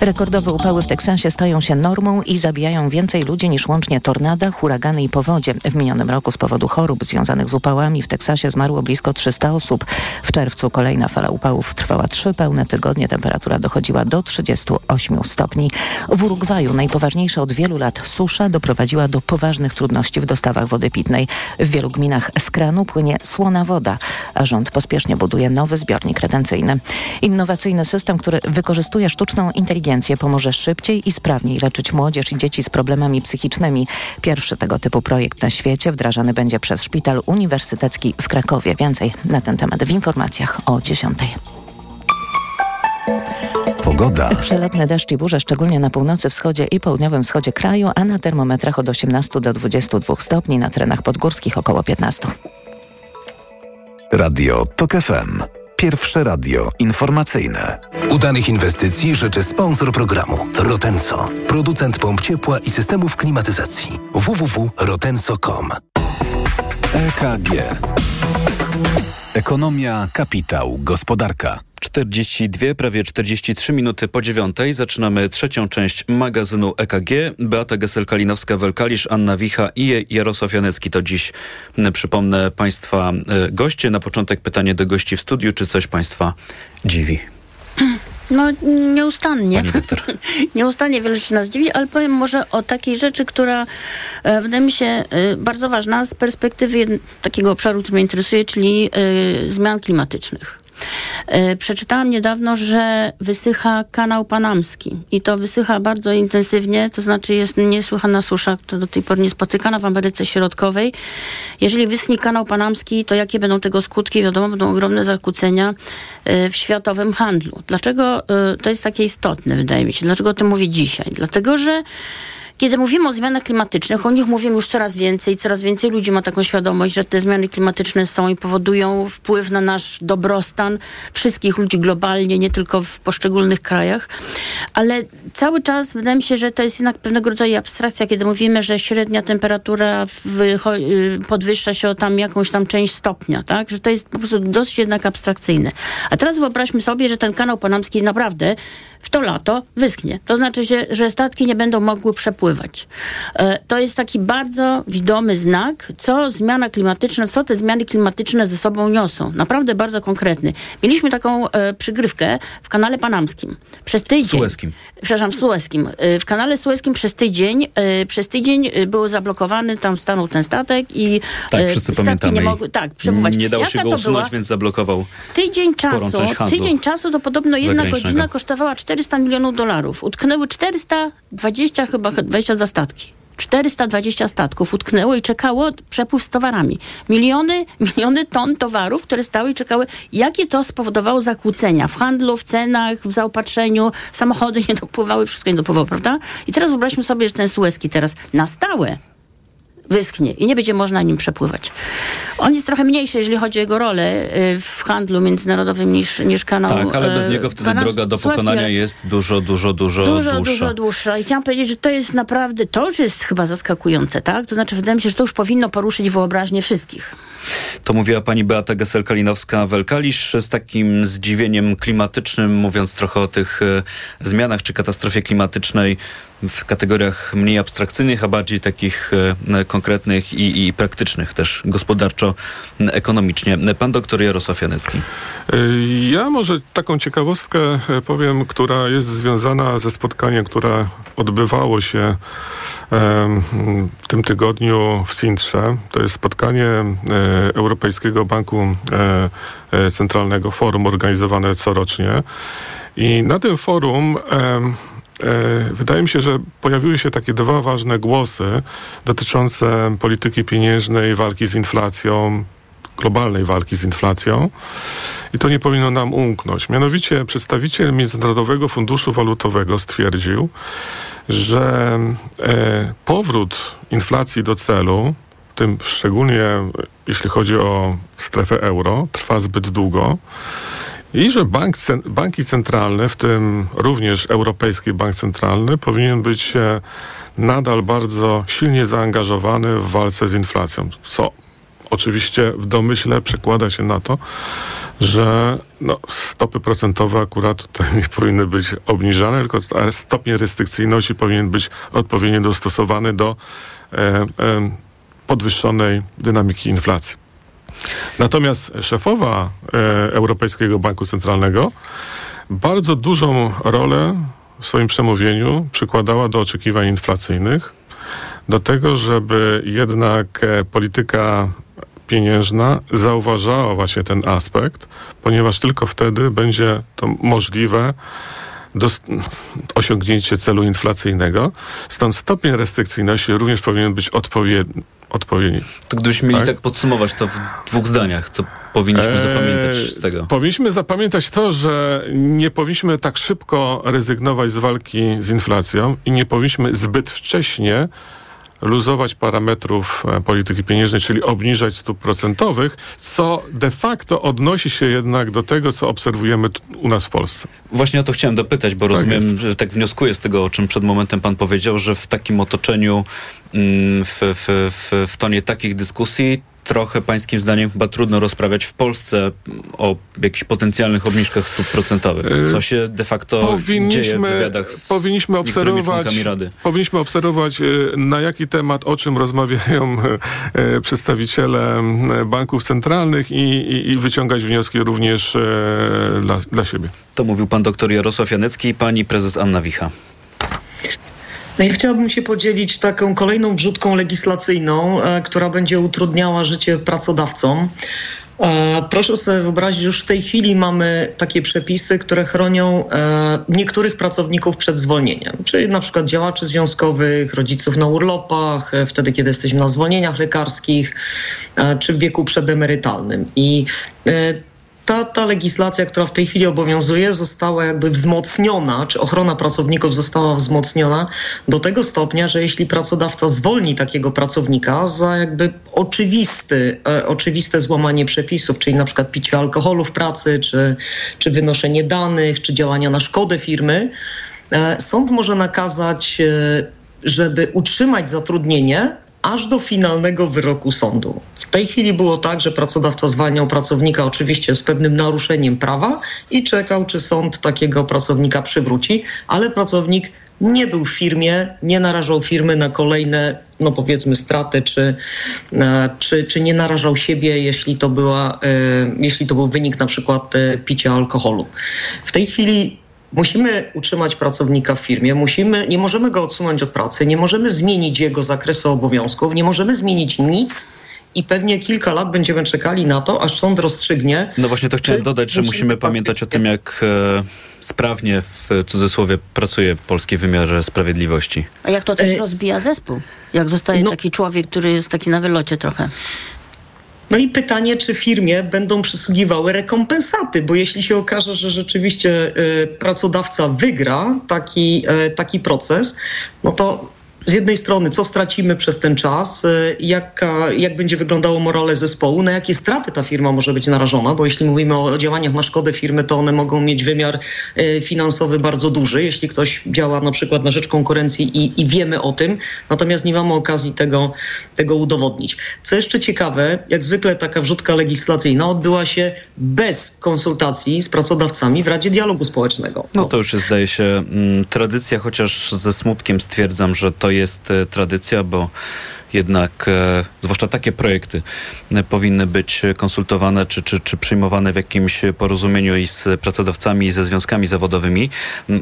Rekordowe upały w Teksasie stają się normą i zabijają więcej ludzi niż łącznie tornada, huragany i powodzie. W minionym roku z powodu chorób związanych z upałami w Teksasie zmarło blisko 300 osób. W czerwcu kolejna fala upałów trwała trzy pełne tygodnie. Temperatura dochodziła do 38 stopni. W Urugwaju najpoważniejsza od wielu lat susza doprowadziła do poważnych trudności w dostawach wody pitnej. W wielu gminach z kranu płynie słona woda, a rząd pospiesznie buduje nowy zbiornik retencyjny. Innowacyjny system, który wykorzystuje sztuczną inteligencję, pomoże szybciej i sprawniej leczyć młodzież i dzieci z problemami psychicznymi. Pierwszy tego typu projekt na świecie wdrażany będzie przez Szpital Uniwersytecki w Krakowie. Więcej na ten temat w informacjach o 10. Pogoda. Przelotne deszcz i burze, szczególnie na północy, wschodzie i południowym wschodzie kraju, a na termometrach od 18 do 22 stopni, na terenach podgórskich około 15. Radio TOK FM. Pierwsze radio informacyjne. Udanych inwestycji życzy sponsor programu Rotenso. Producent pomp ciepła i systemów klimatyzacji. www.rotenso.com EKG. Ekonomia, kapitał, gospodarka. 42, prawie 43 minuty po dziewiątej. Zaczynamy trzecią część magazynu EKG. Beata Gesel-Kalinowska-Welkalisz, Anna Wicha i Jarosław Janecki to dziś, przypomnę, Państwa e, goście. Na początek pytanie do gości w studiu. Czy coś Państwa dziwi? No nieustannie. nieustannie wiele rzeczy nas dziwi, ale powiem może o takiej rzeczy, która e, wydaje mi się e, bardzo ważna z perspektywy takiego obszaru, który mnie interesuje, czyli e, zmian klimatycznych. E, przeczytałam niedawno, że wysycha kanał panamski i to wysycha bardzo intensywnie, to znaczy jest niesłychana susza, która do tej pory nie spotykana w Ameryce Środkowej. Jeżeli wyschnie kanał panamski, to jakie będą tego skutki? Wiadomo, będą ogromne zakłócenia e, w światowym handlu. Dlaczego e, to jest takie istotne, wydaje mi się? Dlaczego o tym mówię dzisiaj? Dlatego, że kiedy mówimy o zmianach klimatycznych, o nich mówimy już coraz więcej. Coraz więcej ludzi ma taką świadomość, że te zmiany klimatyczne są i powodują wpływ na nasz dobrostan wszystkich ludzi globalnie, nie tylko w poszczególnych krajach. Ale cały czas wydaje mi się, że to jest jednak pewnego rodzaju abstrakcja, kiedy mówimy, że średnia temperatura y, podwyższa się o tam jakąś tam część stopnia, tak? Że to jest po prostu dosyć jednak abstrakcyjne. A teraz wyobraźmy sobie, że ten kanał panamski naprawdę w to lato wyschnie. To znaczy, się, że statki nie będą mogły przepływać. E, to jest taki bardzo widomy znak, co zmiana klimatyczna, co te zmiany klimatyczne ze sobą niosą. Naprawdę bardzo konkretny. Mieliśmy taką e, przygrywkę w kanale panamskim. Przez tydzień. Sueskim. Przepraszam, sueskim. E, w kanale sueskim przez tydzień, przez tydzień był zablokowany, tam stanął ten statek i tak, wszyscy pamiętamy. nie mogły tak, przepływać. Nie dało Jaka się go usunąć, była? więc zablokował Tydzień czasu, tydzień czasu to podobno jedna godzina kosztowała 400 milionów dolarów. Utknęły 420 chyba 22 statki. 420 statków utknęło i czekało przepływ z towarami. Miliony, miliony ton towarów, które stały i czekały. Jakie to spowodowało zakłócenia w handlu, w cenach, w zaopatrzeniu, samochody nie dopływały, wszystko nie dopływało, prawda? I teraz wyobraźmy sobie, że ten Suezki teraz na stałe wyschnie i nie będzie można nim przepływać. On jest trochę mniejszy, jeżeli chodzi o jego rolę y, w handlu międzynarodowym niż, niż kanał. Tak, ale bez y, niego wtedy droga do pokonania jest dużo, dużo, dużo, dużo dłuższa. Dużo dłuższa. I chciałam powiedzieć, że to jest naprawdę, to już jest chyba zaskakujące, tak? To znaczy, wydaje mi się, że to już powinno poruszyć wyobraźnię wszystkich. To mówiła pani Beata Gesel-Kalinowska-Welkalisz z takim zdziwieniem klimatycznym, mówiąc trochę o tych e, zmianach czy katastrofie klimatycznej w kategoriach mniej abstrakcyjnych, a bardziej takich e, konkretnych i, i praktycznych też gospodarczo-ekonomicznie. Pan doktor Jarosław Janecki. Ja może taką ciekawostkę e, powiem, która jest związana ze spotkaniem, które odbywało się w tym tygodniu w Sintrze. To jest spotkanie e, Europejskiego Banku e, Centralnego, forum organizowane corocznie. I na tym forum Wydaje mi się, że pojawiły się takie dwa ważne głosy dotyczące polityki pieniężnej, walki z inflacją, globalnej walki z inflacją i to nie powinno nam umknąć. Mianowicie przedstawiciel Międzynarodowego Funduszu Walutowego stwierdził, że e, powrót inflacji do celu, tym szczególnie jeśli chodzi o strefę euro, trwa zbyt długo i że bank, banki centralne, w tym również Europejski Bank Centralny, powinien być e, nadal bardzo silnie zaangażowany w walce z inflacją. Co oczywiście w domyśle przekłada się na to, że no, stopy procentowe akurat tutaj nie powinny być obniżane, tylko stopień restrykcyjności powinien być odpowiednio dostosowany do e, e, podwyższonej dynamiki inflacji. Natomiast szefowa e, Europejskiego Banku Centralnego bardzo dużą rolę w swoim przemówieniu przykładała do oczekiwań inflacyjnych, do tego, żeby jednak e, polityka pieniężna zauważała właśnie ten aspekt, ponieważ tylko wtedy będzie to możliwe osiągnięcie celu inflacyjnego. Stąd stopień restrykcyjności również powinien być odpowiedni. Odpowiedni. To gdybyśmy mieli tak? tak podsumować to w dwóch zdaniach, co powinniśmy eee, zapamiętać z tego? Powinniśmy zapamiętać to, że nie powinniśmy tak szybko rezygnować z walki z inflacją i nie powinniśmy zbyt wcześnie luzować parametrów e, polityki pieniężnej, czyli obniżać stóp procentowych, co de facto odnosi się jednak do tego, co obserwujemy u nas w Polsce. Właśnie o to chciałem dopytać, bo tak rozumiem, jest. że tak wnioskuję z tego, o czym przed momentem pan powiedział, że w takim otoczeniu, mm, w, w, w, w tonie takich dyskusji trochę pańskim zdaniem chyba trudno rozprawiać w Polsce o jakichś potencjalnych obniżkach stóp procentowych, co się de facto powinniśmy, dzieje w wywiadach z powinniśmy obserwować, Rady. Powinniśmy obserwować, y, na jaki temat, o czym rozmawiają y, y, przedstawiciele banków centralnych i, i, i wyciągać wnioski również dla, dla siebie. To mówił pan doktor Jarosław Janecki i pani prezes Anna Wicha. No chciałabym się podzielić taką kolejną wrzutką legislacyjną, e, która będzie utrudniała życie pracodawcom. E, Proszę sobie wyobrazić, już w tej chwili mamy takie przepisy, które chronią e, niektórych pracowników przed zwolnieniem, czyli na przykład działaczy związkowych, rodziców na urlopach, wtedy kiedy jesteśmy na zwolnieniach lekarskich, czy w wieku przedemerytalnym. I ta, ta legislacja, która w tej chwili obowiązuje, została jakby wzmocniona, czy ochrona pracowników została wzmocniona do tego stopnia, że jeśli pracodawca zwolni takiego pracownika za jakby oczywisty, e, oczywiste złamanie przepisów, czyli na przykład picie alkoholu w pracy, czy, czy wynoszenie danych, czy działania na szkodę firmy, e, sąd może nakazać, e, żeby utrzymać zatrudnienie aż do finalnego wyroku sądu. W tej chwili było tak, że pracodawca zwalniał pracownika oczywiście z pewnym naruszeniem prawa i czekał, czy sąd takiego pracownika przywróci, ale pracownik nie był w firmie, nie narażał firmy na kolejne, no powiedzmy, straty, czy, e, czy, czy nie narażał siebie, jeśli to, była, e, jeśli to był wynik na przykład e, picia alkoholu. W tej chwili Musimy utrzymać pracownika w firmie, musimy, nie możemy go odsunąć od pracy, nie możemy zmienić jego zakresu obowiązków, nie możemy zmienić nic i pewnie kilka lat będziemy czekali na to, aż sąd rozstrzygnie. No właśnie to chciałem dodać, że musimy pamiętać o tym, jak e, sprawnie w cudzysłowie pracuje polski wymiar sprawiedliwości. A jak to też rozbija zespół? Jak zostaje taki człowiek, który jest taki na wylocie trochę? No i pytanie, czy firmie będą przysługiwały rekompensaty, bo jeśli się okaże, że rzeczywiście y, pracodawca wygra taki, y, taki proces, no to z jednej strony, co stracimy przez ten czas, y, jaka, jak będzie wyglądało morale zespołu, na jakie straty ta firma może być narażona, bo jeśli mówimy o działaniach na szkodę firmy, to one mogą mieć wymiar y, finansowy bardzo duży, jeśli ktoś działa na przykład na rzecz konkurencji i, i wiemy o tym, natomiast nie mamy okazji tego, tego udowodnić. Co jeszcze ciekawe, jak zwykle taka wrzutka legislacyjna odbyła się bez konsultacji z pracodawcami w Radzie Dialogu Społecznego. No to już jest, zdaje się, mm, tradycja, chociaż ze smutkiem stwierdzam, że to jest e, tradycja, bo jednak, e, zwłaszcza takie projekty, e, powinny być konsultowane czy, czy, czy przyjmowane w jakimś porozumieniu i z pracodawcami, i ze związkami zawodowymi.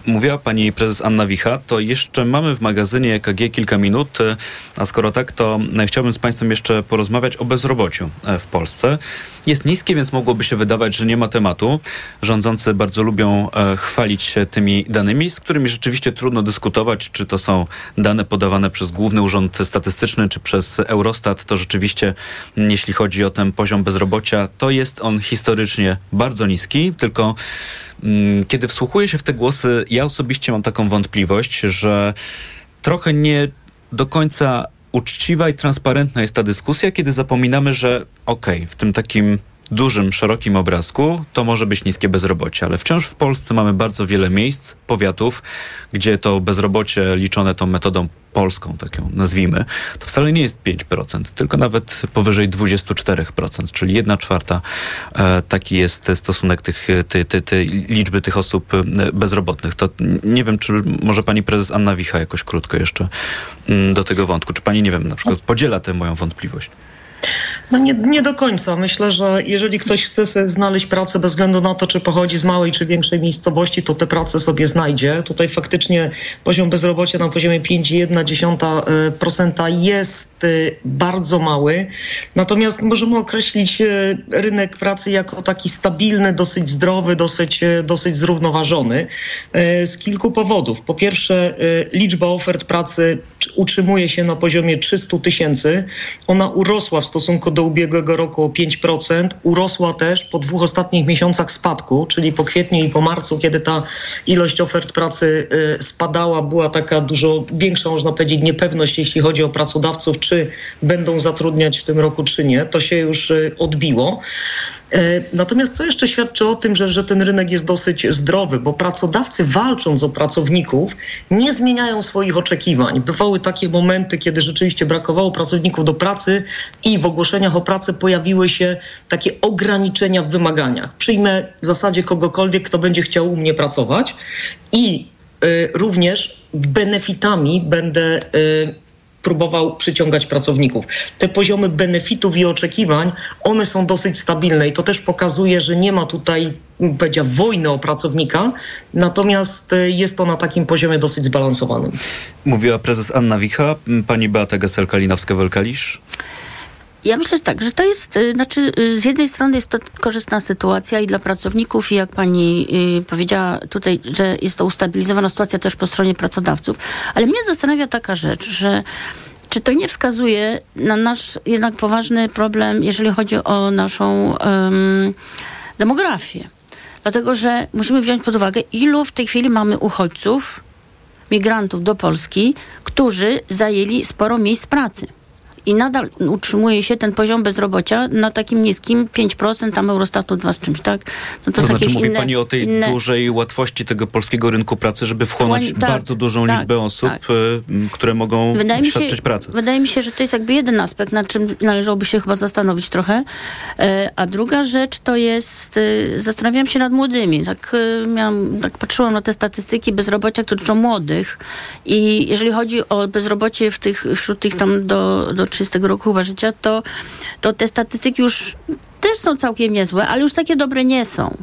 Mówiła pani prezes Anna Wicha, to jeszcze mamy w magazynie EKG kilka minut, e, a skoro tak, to chciałbym z państwem jeszcze porozmawiać o bezrobociu w Polsce. Jest niskie, więc mogłoby się wydawać, że nie ma tematu. Rządzący bardzo lubią chwalić się tymi danymi, z którymi rzeczywiście trudno dyskutować, czy to są dane podawane przez Główny Urząd Statystyczny, czy przez Eurostat. To rzeczywiście, jeśli chodzi o ten poziom bezrobocia, to jest on historycznie bardzo niski, tylko mm, kiedy wsłuchuję się w te głosy, ja osobiście mam taką wątpliwość, że trochę nie do końca uczciwa i transparentna jest ta dyskusja, kiedy zapominamy, że okej, w tym takim dużym, szerokim obrazku to może być niskie bezrobocie, ale wciąż w Polsce mamy bardzo wiele miejsc, powiatów, gdzie to bezrobocie liczone tą metodą polską, tak ją nazwijmy, to wcale nie jest 5%, tylko nawet powyżej 24%, czyli 1 czwarta e, taki jest stosunek tych, ty, ty, ty, liczby tych osób e, bezrobotnych. To nie wiem, czy może pani prezes Anna Wicha jakoś krótko jeszcze mm, do tego wątku, czy pani, nie wiem, na przykład podziela tę moją wątpliwość? No nie, nie do końca. Myślę, że jeżeli ktoś chce sobie znaleźć pracę bez względu na to, czy pochodzi z małej czy większej miejscowości, to tę pracę sobie znajdzie. Tutaj faktycznie poziom bezrobocia na poziomie 5,1% jest y, bardzo mały. Natomiast możemy określić y, rynek pracy jako taki stabilny, dosyć zdrowy, dosyć, dosyć zrównoważony z kilku powodów. Po pierwsze, liczba ofert pracy utrzymuje się na poziomie 300 tysięcy. Ona urosła w stosunku do ubiegłego roku o 5%. Urosła też po dwóch ostatnich miesiącach spadku, czyli po kwietniu i po marcu, kiedy ta ilość ofert pracy y, spadała, była taka dużo większa, można powiedzieć, niepewność, jeśli chodzi o pracodawców, czy będą zatrudniać w tym roku, czy nie. To się już y, odbiło. E, Natomiast co jeszcze świadczy o tym, że, że ten rynek jest dosyć zdrowy, bo pracodawcy walcząc o pracowników nie zmieniają swoich oczekiwań. Bywały takie momenty, kiedy rzeczywiście brakowało pracowników do pracy i w ogłoszeniach o pracę pojawiły się takie ograniczenia w wymaganiach. Przyjmę w zasadzie kogokolwiek, kto będzie chciał u mnie pracować i y, również benefitami będę y, próbował przyciągać pracowników. Te poziomy benefitów i oczekiwań, one są dosyć stabilne i to też pokazuje, że nie ma tutaj powiedział, wojny o pracownika, natomiast y, jest to na takim poziomie dosyć zbalansowanym. Mówiła prezes Anna Wicha, pani Beata Gesel-Kalinowska-Welkalisz. Ja myślę że tak, że to jest, y, znaczy y, z jednej strony jest to korzystna sytuacja i dla pracowników i jak pani y, powiedziała tutaj, że jest to ustabilizowana sytuacja też po stronie pracodawców, ale mnie zastanawia taka rzecz, że czy to nie wskazuje na nasz jednak poważny problem, jeżeli chodzi o naszą em, demografię? Dlatego, że musimy wziąć pod uwagę, ilu w tej chwili mamy uchodźców, migrantów do Polski, którzy zajęli sporo miejsc pracy. I nadal utrzymuje się ten poziom bezrobocia na takim niskim 5%, tam Eurostatu 2 z czymś, tak? No To, są znaczy mówi inne, Pani o tej inne... dużej łatwości tego polskiego rynku pracy, żeby wchłonąć tak, bardzo dużą tak, liczbę osób, tak. y, które mogą Wydaje mi, się, świadczyć pracę. wydaje mi się, że to jest jakby jeden aspekt, nad czym należałoby się chyba zastanowić trochę. E, A druga rzecz to jest, e, zastanawiałam się nad młodymi. Tak, e, miałam, tak patrzyłam na te statystyki bezrobocia, które dotyczą młodych i jeżeli chodzi o bezrobocie w tych, wśród tych tam do, do 30 roku chyba życia, to, to te statystyki już też są całkiem niezłe, ale już takie dobre nie są.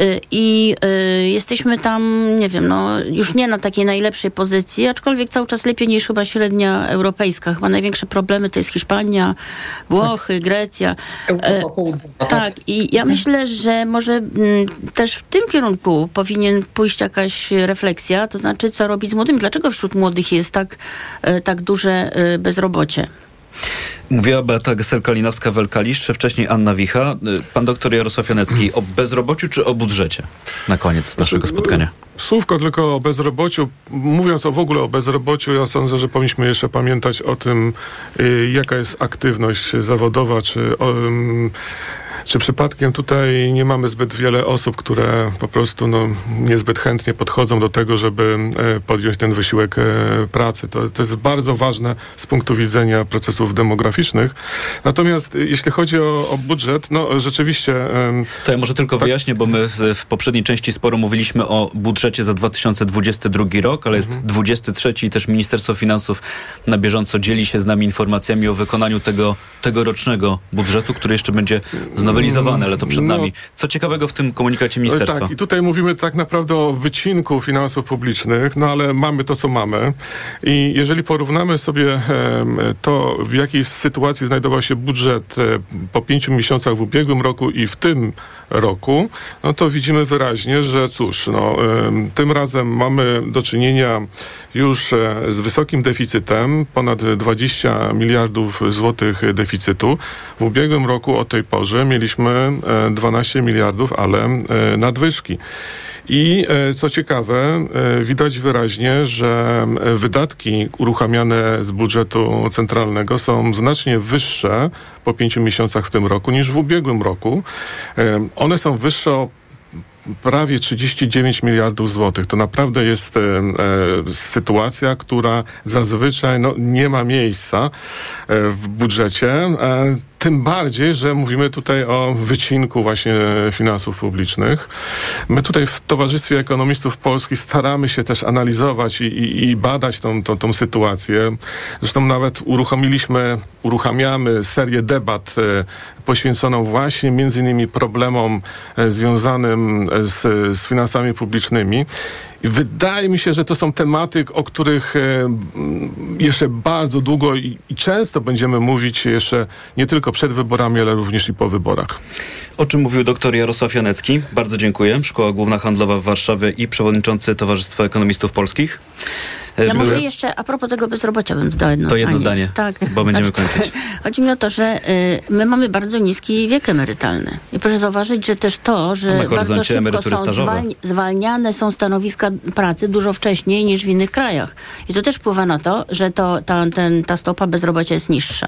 Y, I y, jesteśmy tam, nie wiem, no już nie na takiej najlepszej pozycji, aczkolwiek cały czas lepiej niż chyba średnia europejska. Chyba największe problemy to jest Hiszpania, Włochy, Grecja. E, tak, i ja myślę, że może mm, też w tym kierunku powinien pójść jakaś refleksja, to znaczy co robić z młodymi. Dlaczego wśród młodych jest tak, e, tak duże e, bezrobocie? Mówiła Beata Gesel-Kalinowska-Welkalisz, wcześniej Anna Wicha. Pan doktor Jarosław Janecki, o bezrobociu czy o budżecie? Na koniec naszego spotkania. Słówko tylko o bezrobociu. Mówiąc o w ogóle o bezrobociu, ja sądzę, że powinniśmy jeszcze pamiętać o tym, y, jaka jest aktywność zawodowa, czy, o, czy przypadkiem tutaj nie mamy zbyt wiele osób, które po prostu no, niezbyt chętnie podchodzą do tego, żeby e, podjąć ten wysiłek e, pracy. To, to jest bardzo ważne z punktu widzenia procesów demograficznych. Natomiast y, jeśli chodzi o, o budżet, no rzeczywiście... To ja może tylko wyjaśnię, bo my w, poprzedniej części sporo mówiliśmy o budżecie za 2022 rok, ale jest 23 i też Ministerstwo Finansów na bieżąco dzieli się z nami informacjami o wykonaniu tego tegorocznego budżetu, który jeszcze będzie znowelizowany, ale to przed No. nami. Co ciekawego w tym komunikacie ministerstwa? Tak, i tutaj mówimy tak naprawdę o wycinku finansów publicznych, no ale mamy to, co mamy. I jeżeli porównamy sobie to, w jakiej sytuacji znajdował się budżet e, po pięciu miesiącach w ubiegłym roku i w tym roku, no to widzimy wyraźnie, że cóż, no, tym razem mamy do czynienia już e, z wysokim deficytem, ponad 20 miliardów złotych deficytu. W ubiegłym roku o tej porze mieliśmy e, 12 miliardów, ale e, nadwyżki. I e, co ciekawe, e, widać wyraźnie, że e, wydatki uruchamiane z budżetu centralnego są znacznie wyższe po pięciu miesiącach w tym roku niż w ubiegłym roku. One są wyższe o prawie 39 miliardów złotych. To naprawdę jest e, e, sytuacja, która zazwyczaj no, nie ma miejsca e, w budżecie. E, tym bardziej, że mówimy tutaj o wycinku właśnie finansów publicznych. My tutaj w Towarzystwie Ekonomistów Polskich staramy się też analizować i, i, i badać tą, tą, tą sytuację. Zresztą nawet uruchomiliśmy, uruchamiamy serię debat e, poświęconą właśnie między innymi problemom e, związanym e, z, z finansami publicznymi. Wydaje mi się, że to są tematy, o których e, jeszcze bardzo długo i często będziemy mówić jeszcze nie tylko przed wyborami, ale również i po wyborach. O czym mówił dr Jarosław Janecki. Bardzo dziękuję. Szkoła Główna Handlowa w Warszawie i przewodniczący Towarzystwa Ekonomistów Polskich. Ja może były- jeszcze a propos tego bezrobocia bym dodała jedno To jedno zdanie. zdanie, Tak. bo będziemy Znaczy, kończyć. Chodzi mi o to, że y, my mamy bardzo niski wiek emerytalny. I proszę zauważyć, że też to, że bardzo szybko są zwalni- zwalniane są stanowiska pracy dużo wcześniej niż w innych krajach. I to też wpływa na to, że to, ta, ten, ta stopa bezrobocia jest niższa.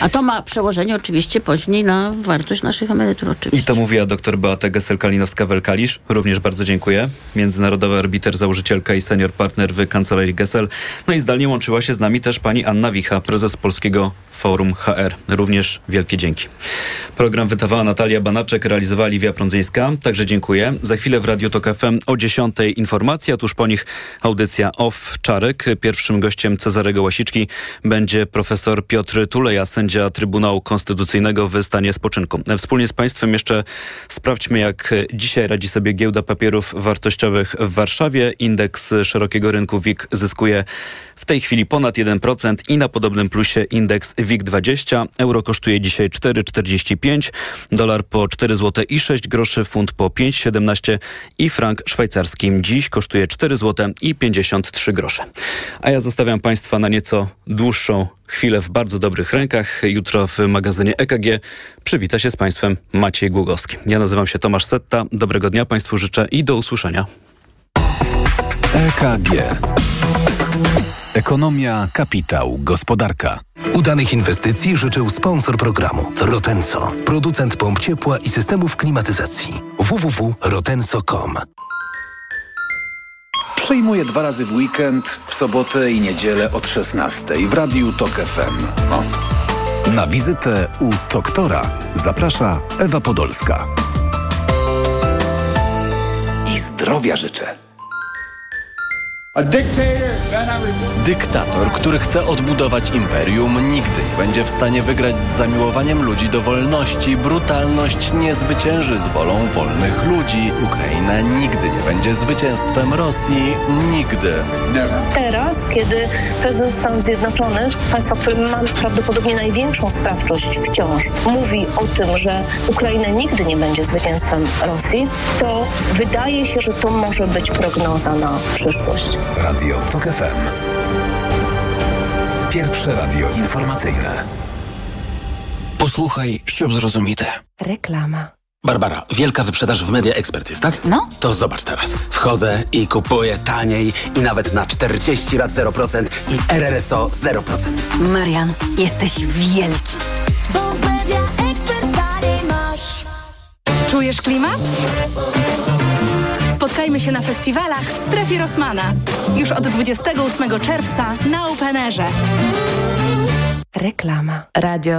A to ma przełożenie oczywiście później na wartość naszych emerytur oczywiście. I to mówiła dr Beata Gesel-Kalinowska-Welkalisz. Również bardzo dziękuję. Międzynarodowy arbiter, założycielka i senior partner w Kancelarii No i zdalnie łączyła się z nami też pani Anna Wicha, prezes Polskiego Forum HR. Również wielkie dzięki. Program wydawała Natalia Banaczek, realizowała Liwia Prądzyńska. Także dziękuję. Za chwilę w Radio Tok FM o 10 informacja, tuż po nich audycja OFF Czarek. Pierwszym gościem Cezarego Łasiczki będzie profesor Piotr Tuleja, sędzia Trybunału Konstytucyjnego w stanie spoczynku. Wspólnie z Państwem jeszcze sprawdźmy, jak dzisiaj radzi sobie giełda papierów wartościowych w Warszawie. Indeks szerokiego rynku WIG zyskał zyskuje w tej chwili ponad 1% i na podobnym plusie indeks WIG20. Euro kosztuje dzisiaj 4,45, dolar po 4 zł i 6 groszy, funt po 5,17 i frank szwajcarski dziś kosztuje 4 zł i 53 grosze. A ja zostawiam Państwa na nieco dłuższą chwilę w bardzo dobrych rękach. Jutro w magazynie EKG przywita się z Państwem Maciej Głogowski. Ja nazywam się Tomasz Setta. Dobrego dnia Państwu życzę i do usłyszenia. EKG. Ekonomia, kapitał, gospodarka. Udanych inwestycji życzył sponsor programu Rotenso, producent pomp ciepła i systemów klimatyzacji. www.rotenso.com Przyjmuję dwa razy w weekend, w sobotę i niedzielę od 16 w Radiu Tok FM. O. Na wizytę u doktora zaprasza Ewa Podolska. I zdrowia życzę. Dyktator, który chce odbudować imperium, nigdy nie będzie w stanie wygrać z zamiłowaniem ludzi do wolności. Brutalność nie zwycięży z wolą wolnych ludzi. Ukraina nigdy nie będzie zwycięstwem Rosji. Nigdy. Teraz, kiedy prezydent Stanów Zjednoczonych, państwa, które ma prawdopodobnie największą sprawczość wciąż, mówi o tym, że Ukraina nigdy nie będzie zwycięstwem Rosji, to wydaje się, że to może być prognoza na przyszłość. Radio TOK FM. Pierwsze radio informacyjne. Posłuchaj, ściub zrozumite. Reklama. Barbara, wielka wyprzedaż w Media Expert jest, tak? No. To zobacz teraz. Wchodzę i kupuję taniej i nawet na 40 lat 0% i RRSO 0%. Marian, jesteś wielki. Bo w Media Expert taniej masz. Czujesz klimat? Spotkajmy się na festiwalach w strefie Rosmana. Już od 28 czerwca na Openerze. Reklama. Radio